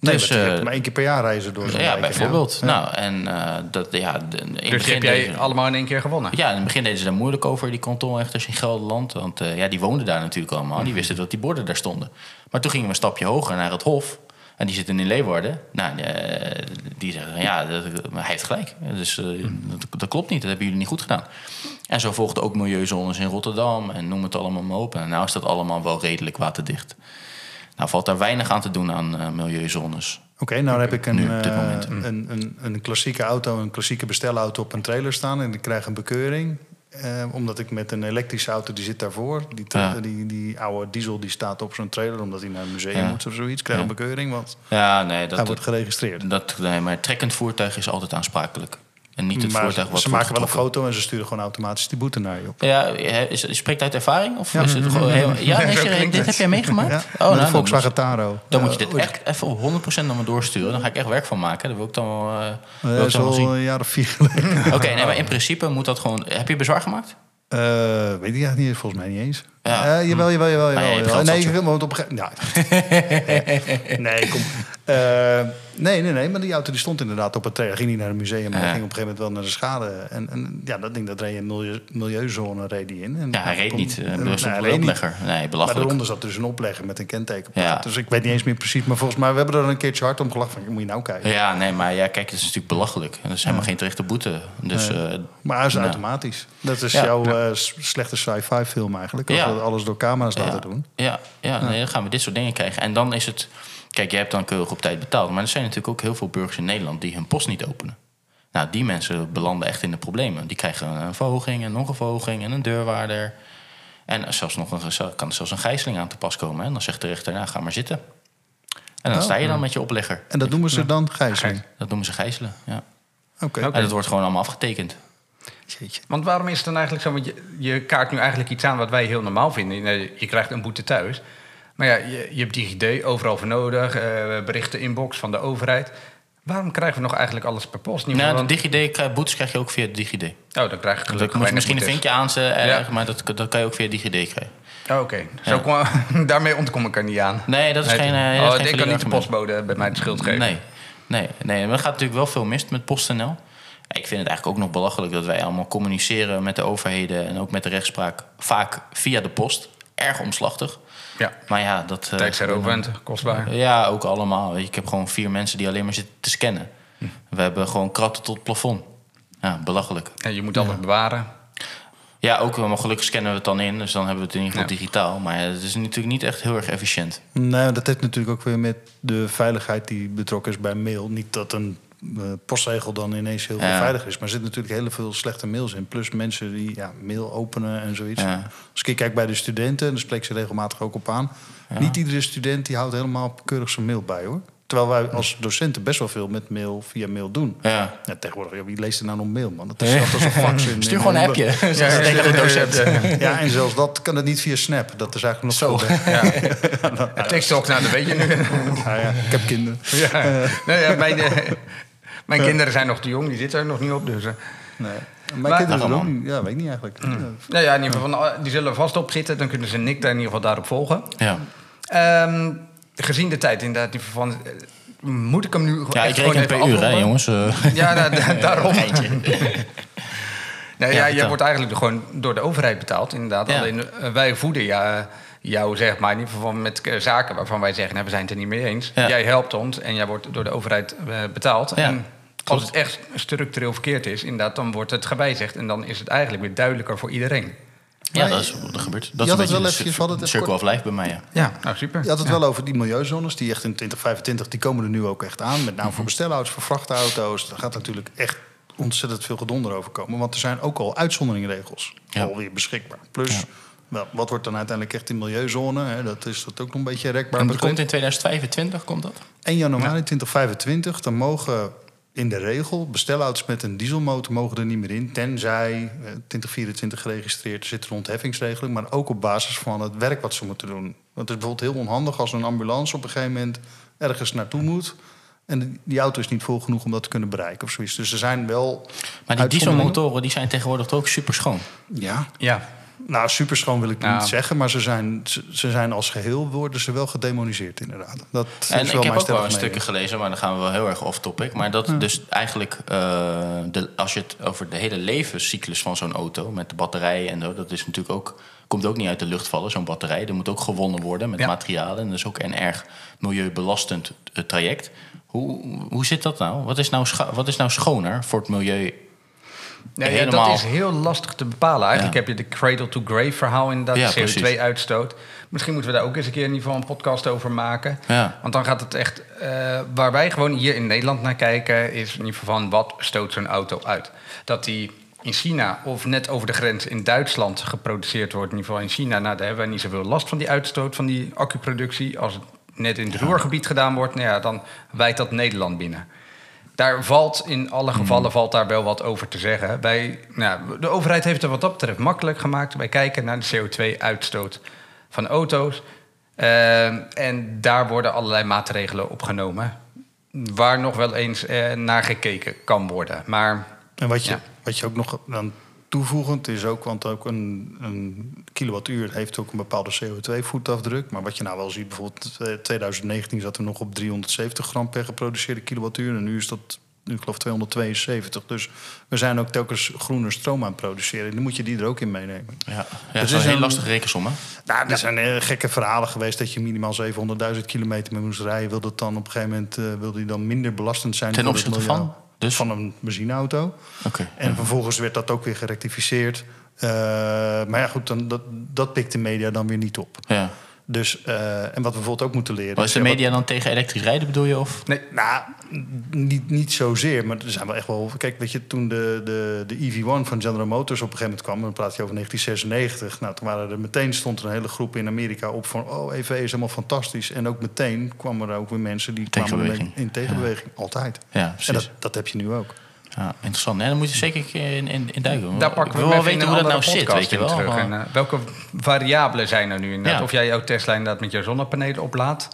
Nee, dus, je eh, maar één keer per jaar reizen door zo'n ja, wijk. bijvoorbeeld. Nou, en eh, dat, ja, de- in het Dus begin heb jij allemaal in één keer gewonnen. Ja, in het begin deden ze daar moeilijk over, die kantonrechters in Gelderland. Want eh, ja, die woonden daar natuurlijk allemaal. Die wisten dat die borden daar stonden. Maar toen gingen we een stapje hoger naar het Hof. En die zitten in Leeuwarden. Nou, die zeggen, ja, dat, maar hij heeft gelijk. Dus eh, dat, dat klopt niet, dat hebben jullie niet goed gedaan. En zo volgden ook milieuzones in Rotterdam en noem het allemaal maar op. En nou is dat allemaal wel redelijk waterdicht. Nou valt daar weinig aan te doen aan eh, milieuzones. Oké, nou heb ik een, Nu, eh, moment. een, een, een klassieke auto, een klassieke bestelauto op een trailer staan. En ik krijg een bekeuring. eh, omdat ik met een elektrische auto, die zit daarvoor. Die, Ja. die, die oude diesel die staat op zo'n trailer, omdat hij naar een museum Ja. moet of zoiets. Krijg een Ja. bekeuring, want Ja, nee, hij dat, wordt geregistreerd. dat, nee, maar trekkend voertuig is altijd aansprakelijk. En niet het maar voertuig wat ze maken wel een foto en ze sturen gewoon automatisch die boete naar je op. Ja, spreekt uit ervaring? Of is het gewoon heel, ja, nee, dit het. heb jij meegemaakt? Ja, oh, nou, de Volkswagen Taro. dan moet je dit echt even op 100% naar me doorsturen. Dan ga ik echt werk van maken. Dat wil ik dan eh, wil ik Dat is al een jaar of vier geleden. Oké, nee, maar in principe moet dat gewoon... Heb je bezwaar gemaakt? Eh, weet ik eigenlijk niet, volgens mij niet eens. Ja. Eh, jawel, jawel, jawel. Ah, ja, jawel, jawel. nee, zat, je moet op een gegeven ja. Nee, kom. Eh, nee, nee, nee, maar die auto die stond inderdaad op het trailer. Ging niet naar het museum, maar Ja. ging op een gegeven moment wel naar de schade. En, en ja, dat ding, dat reed milieu, milieuzone reed die in. En, Ja, hij reed niet. eh, Er was nee, een niet. oplegger. Nee, Maar belachelijk. daaronder zat dus een oplegger met een kenteken. Ja. Dus ik weet niet eens meer precies. Maar volgens mij, we hebben er een keertje hard om gelachen. Van, moet je nou kijken. Ja, nee, maar ja, kijk, het is natuurlijk belachelijk. En dat is helemaal geen terechte boete. Dus eh, Maar hij is Nou. automatisch. Dat is jouw eh, slechte sci-fi film eigenlijk. Als Ja. we alles door camera's laten doen. Ja, ja, nee, dan gaan we dit soort dingen krijgen. En dan is het... Kijk, je hebt dan keurig op tijd betaald. Maar er zijn natuurlijk ook heel veel burgers in Nederland die hun post niet openen. Nou, die mensen belanden echt in de problemen. Die krijgen een verhoging en nog een verhoging en een deurwaarder. En zelfs nog een, kan er zelfs een gijzeling aan te pas komen. En dan zegt de rechter, nou, ga maar zitten. En dan Oh. sta je dan met je oplegger. En dat noemen ze dan gijzeling. Dat noemen ze gijzelen, ja. Oké. En dat wordt gewoon allemaal afgetekend. Jeetje. Want waarom is het dan eigenlijk zo? Want je, je kaart nu eigenlijk iets aan wat wij heel normaal vinden. Je krijgt een boete thuis. Maar ja, je, je hebt DigiD overal voor nodig. eh, berichten inbox van de overheid. Waarom krijgen we nog eigenlijk alles per post? Niet Nou, meer de DigiD, boetes krijg je ook via DigiD. Oh, dan krijg ik Dan gelukkig moet je misschien een vinkje aanzetten, Ja. maar dat, dat kan je ook via DigiD krijgen. Oh, Oké, Zo kwam- daarmee ontkom ik er niet aan. Nee, dat is geen... eh, oh, ik kan niet de postbode bij mij de schuld geven. Nee, nee, nee. Maar er gaat natuurlijk wel veel mis met PostNL. Ik vind het eigenlijk ook nog belachelijk dat wij allemaal communiceren met de overheden en ook met de rechtspraak. Vaak via de post. Erg omslachtig. Ja, Maar ja, dat. eh, tijdsherovend, kostbaar. Ja, ook allemaal. Ik heb gewoon vier mensen die alleen maar zitten te scannen. We hebben gewoon kratten tot het plafond. Ja, belachelijk. En je moet alles bewaren. Ja, ook, maar gelukkig scannen we het dan in. Dus dan hebben we het in ieder geval Ja. digitaal. Maar ja, het is natuurlijk niet echt heel erg efficiënt. Nee, dat heeft natuurlijk ook weer met de veiligheid die betrokken is bij mail. Niet dat een eh, postregel dan ineens heel Ja. veiliger is. Maar er zitten natuurlijk heel veel slechte mails in. Plus mensen die ja, mail openen en zoiets. Ja. Als ik kijk bij de studenten, en daar spreek ze regelmatig ook op aan. Niet iedere student die houdt helemaal keurig zijn mail bij hoor. Terwijl wij als docenten best wel veel met mail via mail doen. Ja. Ja, tegenwoordig, ja, wie leest er nou nog mail, man? Dat is zelfs als een fax. In, Stuur gewoon een appje. Ja, de docent. Ja, en zelfs dat kan het niet via Snap. Dat is eigenlijk nog Zo. beter. Ja. TikTok, nou, dat weet je nu. Ja, ja, ik heb kinderen. ja. Nee, ja, mijn eh, mijn kinderen zijn nog te jong, die zitten er nog niet op. Dus, eh. Nee. Mijn Maar- kinderen doen. Ja, weet ik niet eigenlijk. Ja. nou ja, in ieder geval, van, die zullen vast op zitten. Dan kunnen ze Nick daar in ieder geval daarop volgen. Ja. Ehm, gezien de tijd inderdaad, die van, eh, moet ik hem nu Ja, echt ik gewoon reken per even uur, hè, jongens. Eh, Ja, da- da- daarom. Nee, ja, Ja, je wordt eigenlijk gewoon door de overheid betaald, inderdaad. Ja. Alleen eh, wij voeden ja, jou, zeg maar, in ieder geval met eh, zaken waarvan wij zeggen, nou, we zijn het er niet mee eens. Ja. Jij helpt ons en jij wordt door de overheid eh, betaald. Ja, En als het echt structureel verkeerd is, inderdaad, dan wordt het gewijzigd. En dan is het eigenlijk weer duidelijker voor iedereen. ja, dat, is, dat gebeurt. Dat had is het een beetje wel hadden het circle even of life bij mij, ja. Ja, nou super. Je had het wel over die milieuzones, die echt in 2025, die komen er nu ook echt aan. Met name voor bestelauto's, voor vrachtauto's. Daar gaat natuurlijk echt ontzettend veel gedonder over komen. Want er zijn ook al uitzonderingsregels Ja. alweer beschikbaar. Plus, wel, wat wordt dan uiteindelijk echt die milieuzone? Hè? Dat is dat ook nog een beetje rekbaar. En dat komt in 2025, komt dat? 1 januari 2025, dan mogen in de regel, bestelauto's met een dieselmotor mogen er niet meer in. Tenzij eh, 2024 geregistreerd er zit een ontheffingsregeling. Maar ook op basis van het werk wat ze moeten doen. Want het is bijvoorbeeld heel onhandig als een ambulance op een gegeven moment ergens naartoe moet. En die auto is niet vol genoeg om dat te kunnen bereiken of zoiets. Dus er zijn wel. Maar die dieselmotoren die zijn tegenwoordig toch ook super schoon. Ja. Ja, Nou, super schoon wil ik Nou. niet zeggen. Maar ze zijn, ze, ze zijn als geheel worden ze wel gedemoniseerd, inderdaad. Dat is En wel ik heb ook wel een stukje gelezen, maar dan gaan we wel heel erg off-topic. Maar dat dus eigenlijk, eh, de, als je het over de hele levenscyclus van zo'n auto... met de batterijen en zo, dat is natuurlijk ook, komt ook niet uit de lucht vallen, zo'n batterij. Er moet ook gewonnen worden met Ja. materialen. En dat is ook een erg milieubelastend eh, traject. Hoe, hoe zit dat nou? Wat is nou, wat is nou schoner voor het milieu? Nee, ja, Helemaal. dat is heel lastig te bepalen. Eigenlijk Ja. heb je de cradle-to-grave verhaal inderdaad, Ja, de precies. CO2-uitstoot. Misschien moeten we daar ook eens een keer in ieder geval een podcast over maken. Ja. Want dan gaat het echt... eh, waar wij gewoon hier in Nederland naar kijken... is in ieder geval van wat stoot zo'n auto uit. Dat die in China of net over de grens in Duitsland geproduceerd wordt... in ieder geval in China, nou, daar hebben wij niet zoveel last van die uitstoot... van die accuproductie. Als het net in het Roergebied gedaan wordt... Nou ja, dan wijt dat Nederland binnen. Daar valt in alle gevallen valt daar wel wat over te zeggen. Wij, nou, de overheid heeft het wat dat betreft makkelijk gemaakt. Wij kijken naar de CO2-uitstoot van auto's. Eh, en daar worden allerlei maatregelen opgenomen. Waar nog wel eens eh, naar gekeken kan worden. Maar En wat je, Ja. wat je ook nog dan toevoegend is ook, want ook een, een kilowattuur heeft ook een bepaalde CO2-voetafdruk. Maar wat je nou wel ziet, bijvoorbeeld eh, 2019 zat er nog op 370 gram per geproduceerde kilowattuur. En nu is dat, nu ik geloof 272. Dus we zijn ook telkens groene stroom aan het produceren. Dan moet je die er ook in meenemen. Ja, dat is is een heel lastige rekensom, hè? Nou, er zijn eh, gekke verhalen geweest dat je minimaal 700.000 kilometer mee moest rijden. Wil dat dan op een gegeven moment eh, wil die dan minder belastend zijn Ten opzichte van? Dus? Van een benzineauto. Oké. En vervolgens werd dat ook weer gerectificeerd. Eh, maar ja, goed, dan, dat, dat pikt de media dan weer niet op. Ja. Dus, eh, en wat we bijvoorbeeld ook moeten leren... Is de media dan tegen elektrisch rijden, bedoel je? Of? nee, nou, niet, niet zozeer, maar er zijn wel echt wel... Kijk, weet je, toen de, de, de EV1 van General Motors op een gegeven moment kwam... dan praat je over 1996. Nou, toen waren er meteen stond er een hele groep in Amerika op van... oh, EV is helemaal fantastisch. En ook meteen kwamen er ook weer mensen die kwamen in tegenbeweging. Altijd. Ja, precies. En dat, dat heb je nu ook. Ja, interessant. Nee, dan moet je zeker in, in, in duiken. daar pakken we wil hem wel weten in hoe een dat nou zit, podcast weet je in wel. terug. En, eh, welke variabelen zijn er nu inderdaad? Ja. Of jij jouw Tesla inderdaad met je zonnepanelen oplaadt...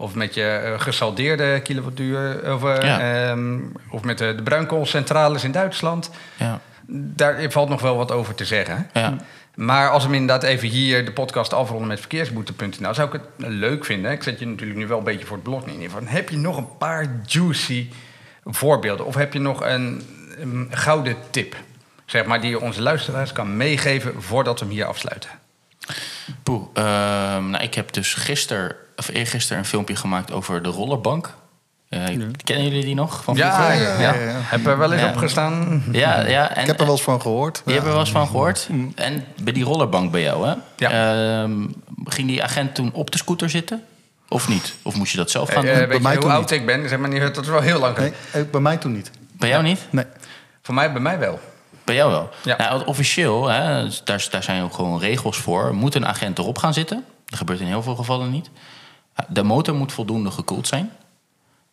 Of met je eh, gesaldeerde kilowattuur. Of, eh, Ja. ehm, of met de, de bruinkoolcentrales in Duitsland. ja. Daar valt nog wel wat over te zeggen. Ja. Maar als we inderdaad even hier de podcast afronden met verkeersboete.nl... zou ik het leuk vinden. Ik zet je natuurlijk nu wel een beetje voor het blok neer. Van, heb je nog een paar juicy voorbeelden? Of heb je nog een, een gouden tip? Zeg maar, die je onze luisteraars kan meegeven voordat we hem hier afsluiten. Poeh, ehm, nou, ik heb dus gisteren, of eergisteren, een filmpje gemaakt over de rollerbank. Eh, Kennen jullie die nog? Van Ja, vroeger? ja, ja, ja. heb er wel eens Ja. op gestaan. Ja, ja. En, Ik heb er wel eens van gehoord. Je hebt er wel eens van gehoord. En bij die rollerbank bij jou, hè? Ja. Ehm, ging die agent toen op de scooter zitten? Of niet? Of moest je dat zelf gaan Eh, doen? weet je mij hoe toen oud ik ben? Zeg maar, niet, dat is wel heel lang Nee, geleden. eh, bij mij toen niet. bij jou niet? Nee. Voor mij, bij mij wel. Bij jou wel. Ja. Nou, officieel, hè, daar, daar zijn ook gewoon regels voor. Moet een agent erop gaan zitten? Dat gebeurt in heel veel gevallen niet. De motor moet voldoende gekoeld zijn.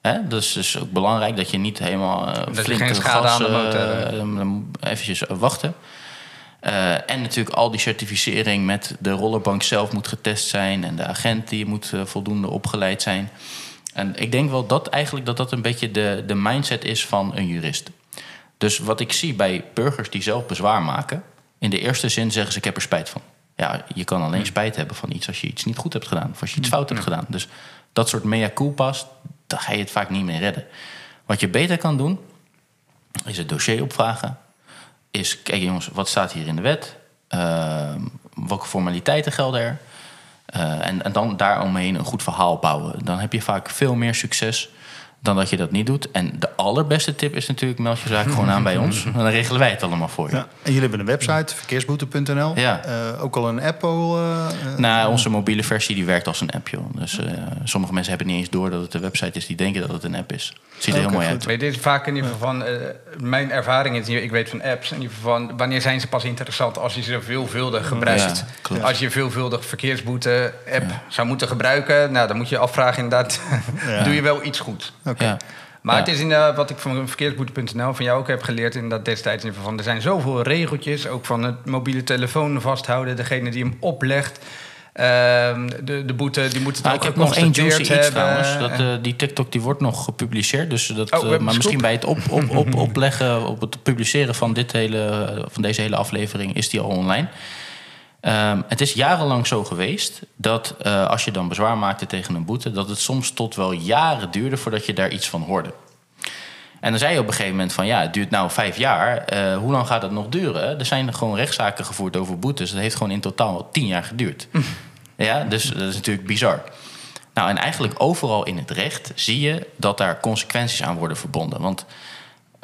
Hè? Dat is dus ook belangrijk dat je niet helemaal uh, je flink geen schade gas... aan de motor eventjes wachten. Eh, en natuurlijk al die certificering met de rollerbank zelf moet getest zijn... en de agent die moet eh, voldoende opgeleid zijn. En ik denk wel dat eigenlijk dat dat een beetje de, de mindset is van een jurist. Dus wat ik zie bij burgers die zelf bezwaar maken... in de eerste zin zeggen ze ik heb er spijt van. Ja, je kan alleen spijt hebben van iets als je iets niet goed hebt gedaan... of als je iets fout hebt gedaan. Dus dat soort mea culpa's, daar ga je het vaak niet mee redden. Wat je beter kan doen, is het dossier opvragen. Is, kijk jongens, wat staat hier in de wet? Ehm, welke formaliteiten gelden er? Eh, en, en dan daaromheen een goed verhaal bouwen. Dan heb je vaak veel meer succes dan dat je dat niet doet. En de allerbeste tip is natuurlijk... meld je zaak gewoon aan bij ons. En dan regelen wij het allemaal voor je. Ja. En jullie hebben een website, verkeersboete.nl. Ja. Eh, ook al een app al. eh, eh, Nou, onze mobiele versie die werkt als een app, joh. Dus eh, sommige mensen hebben niet eens door dat het een website is. Die denken dat het een app is. Het ziet er heel mooi goed. uit. Weet je, dit is vaak in ieder geval van... mijn ervaring is, ik weet van apps... in ieder geval van wanneer zijn ze pas interessant... als je ze veelvuldig gebruikt. Ja, als je veelvuldig verkeersboete-app zou moeten gebruiken... nou, dan moet je je afvragen inderdaad... Ja. doe je wel iets goed? Ja. Maar het is inderdaad wat ik van verkeersboete.nl van jou ook heb geleerd in dat destijds. Van, er zijn zoveel regeltjes, ook van het mobiele telefoon vasthouden, degene die hem oplegt. Ehm, de, de boete die moet het nou, ook ik heb nog één juicy iets trouwens. Dat, eh, die TikTok die wordt nog gepubliceerd. Dus dat, Oh, eh, maar misschien scoop. bij het op, op, op, opleggen, op het publiceren van, dit hele, van deze hele aflevering is die al online. Ehm, het is jarenlang zo geweest dat eh, als je dan bezwaar maakte tegen een boete, dat het soms tot wel jaren duurde voordat je daar iets van hoorde. En dan zei je op een gegeven moment van ja, het duurt nou vijf jaar. eh, hoe lang gaat het nog duren? Er zijn gewoon rechtszaken gevoerd over boetes. Dat heeft gewoon in totaal tien jaar geduurd. ja, dus dat is natuurlijk bizar. Nou, en eigenlijk overal in het recht zie je dat daar consequenties aan worden verbonden. Want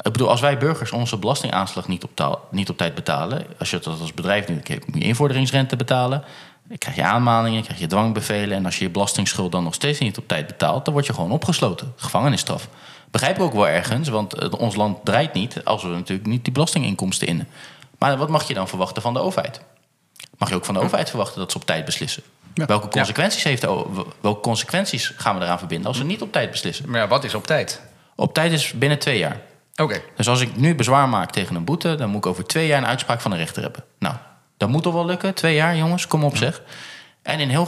ik bedoel, als wij burgers onze belastingaanslag niet op, taal- niet op tijd betalen, als je dat als bedrijf nu hebt, moet je invorderingsrente betalen. Dan krijg je aanmaningen, krijg je dwangbevelen. En als je je belastingsschuld dan nog steeds niet op tijd betaalt, dan word je gewoon opgesloten. Gevangenisstraf. Begrijp ik ook wel ergens, want eh, ons land draait niet als we natuurlijk niet die belastinginkomsten innen. Maar wat mag je dan verwachten van de overheid? Mag je ook van de overheid verwachten dat ze op tijd beslissen? Welke, consequenties heeft de, welke consequenties gaan we eraan verbinden als ze niet op tijd beslissen? Maar ja, wat is op tijd? Op tijd is binnen twee jaar. Oké. Dus als ik nu bezwaar maak tegen een boete, dan moet ik over twee jaar een uitspraak van de rechter hebben. Nou, dat moet toch wel lukken? Twee jaar, jongens, kom op zeg. En in heel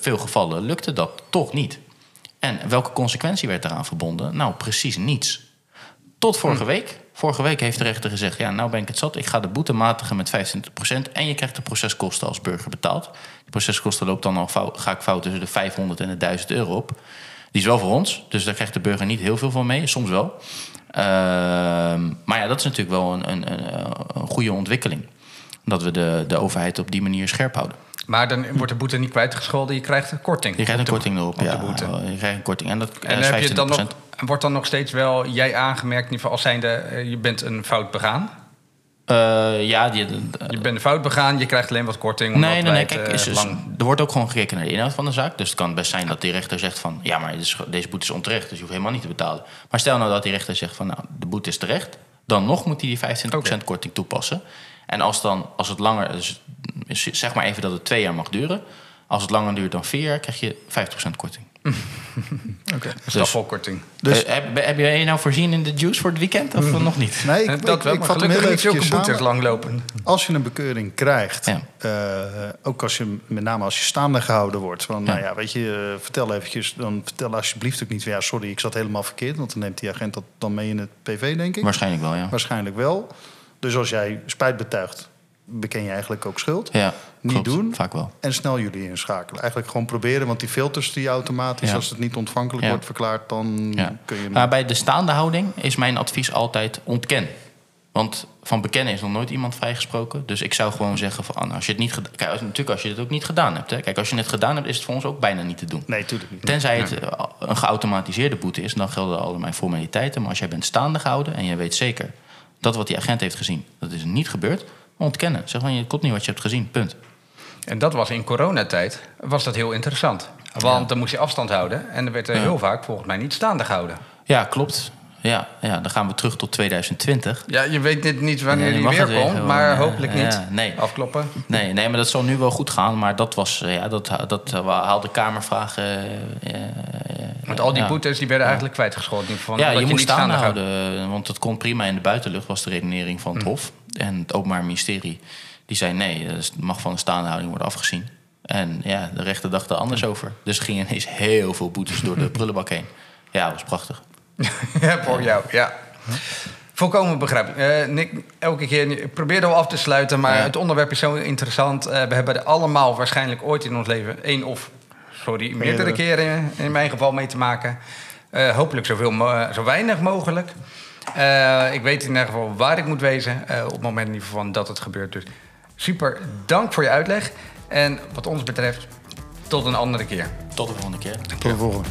veel gevallen lukte dat toch niet. En welke consequentie werd eraan verbonden? Nou, precies niets. Tot vorige week. Vorige week heeft de rechter gezegd: Ja, nou ben ik het zat. Ik ga de boete matigen met 25%. En je krijgt de proceskosten als burger betaald. Die proceskosten loopt dan al fout, ga ik fout tussen de 500 en de 1000 euro op. Die is wel voor ons, dus daar krijgt de burger niet heel veel van mee. Soms wel. Ehm, maar ja, dat is natuurlijk wel een, een, een, een goede ontwikkeling. Dat we de, de overheid op die manier scherp houden. Maar dan wordt de boete niet kwijtgescholden, je krijgt een korting. Je krijgt een korting erop. op de ja, boete. Je krijgt een korting. En dat En is heb je 25%. dan nog, wordt dan nog steeds wel jij aangemerkt, in ieder geval als zijnde, eh, je bent een fout begaan? Eh, ja, die, Je bent fout begaan, je krijgt alleen wat korting. Nee, nee, wij nee. het, Kijk, eh, is, is- lang... er wordt ook gewoon gekeken naar de inhoud van de zaak. Dus het kan best zijn dat die rechter zegt van... ja, maar is- deze boete is onterecht, dus je hoeft helemaal niet te betalen. Maar stel nou dat die rechter zegt van... nou, de boete is terecht. Dan nog moet hij die 25% korting toepassen. En als, dan, als het langer... Dus, zeg maar even dat het twee jaar mag duren. Als het langer duurt dan vier jaar, krijg je 50% korting. strafvolkorting. Dus- Eh, heb, heb je nou voorzien in de juice voor het weekend of nog niet? Nee, ik, Eh, ik, dat wel, ik vat hem heel gelukkig niet zulke eventjes langlopen. Als je een bekeuring krijgt, Ja. eh, ook als je, met name als je staande gehouden wordt, van, nou ja, weet je, vertel eventjes, dan vertel alsjeblieft ook niet, van, ja, sorry, ik zat helemaal verkeerd, want dan neemt die agent dat dan mee in het PV, denk ik. Waarschijnlijk wel, ja. Waarschijnlijk wel. Dus als jij spijt betuigt, beken je eigenlijk ook schuld. Ja, Niet klopt. doen. Vaak wel. En snel jullie inschakelen. Eigenlijk gewoon proberen, want die filters die je automatisch, Ja. als het niet ontvankelijk Ja. wordt verklaard, dan Ja. kun je. Maar bij de staande houding is mijn advies altijd ontken. Want van bekennen is nog nooit iemand vrijgesproken. Dus ik zou gewoon zeggen van als je het niet gedaan Kijk, als- natuurlijk als je het ook niet gedaan hebt. Hè. Kijk, als je het gedaan hebt, is het voor ons ook bijna niet te doen. Nee, tuurlijk niet. Tenzij het een geautomatiseerde boete is, dan gelden al mijn formaliteiten. Maar als jij bent staande gehouden en je weet zeker dat wat die agent heeft gezien, dat is niet gebeurd, ontkennen. Zeg van je klopt niet wat je hebt gezien. Punt. En dat was in coronatijd, was dat heel interessant. Want dan moest je afstand houden. En er werd er Ja. heel vaak volgens mij niet staande gehouden. Ja, klopt. Ja, ja, dan gaan we terug tot 2020. Ja, je weet net niet wanneer die weer komt, maar hopelijk niet. ja, nee. Afkloppen. Nee, nee, maar dat zal nu wel goed gaan. Maar dat was, eh, ja, dat, dat eh, haalde Kamervragen. eh, eh, Want al die boetes die werden eigenlijk kwijtgescholden. Van, Ja, je moest houdt. houden. Want het kon prima in de buitenlucht, was de redenering van het Hm. Hof. En het Openbaar Ministerie die zei nee, het mag van de staande houding worden afgezien. En ja, de rechter dacht er anders over. Dus er gingen ineens heel veel boetes door de prullenbak heen. Ja, dat was prachtig. Ja, voor jou, ja. Volkomen begrijpelijk. Eh, Nick, elke keer, ik probeer er wel af te sluiten, maar Ja. het onderwerp is zo interessant. Eh, we hebben er allemaal waarschijnlijk ooit in ons leven één of, sorry, meerdere keren in mijn geval mee te maken. Eh, hopelijk zoveel, zo weinig mogelijk. Eh, ik weet in ieder geval waar ik moet wezen eh, op het moment in ieder geval dat het gebeurt. Dus super, dank voor je uitleg. En wat ons betreft, tot een andere keer. Tot de volgende keer. Tot de volgende.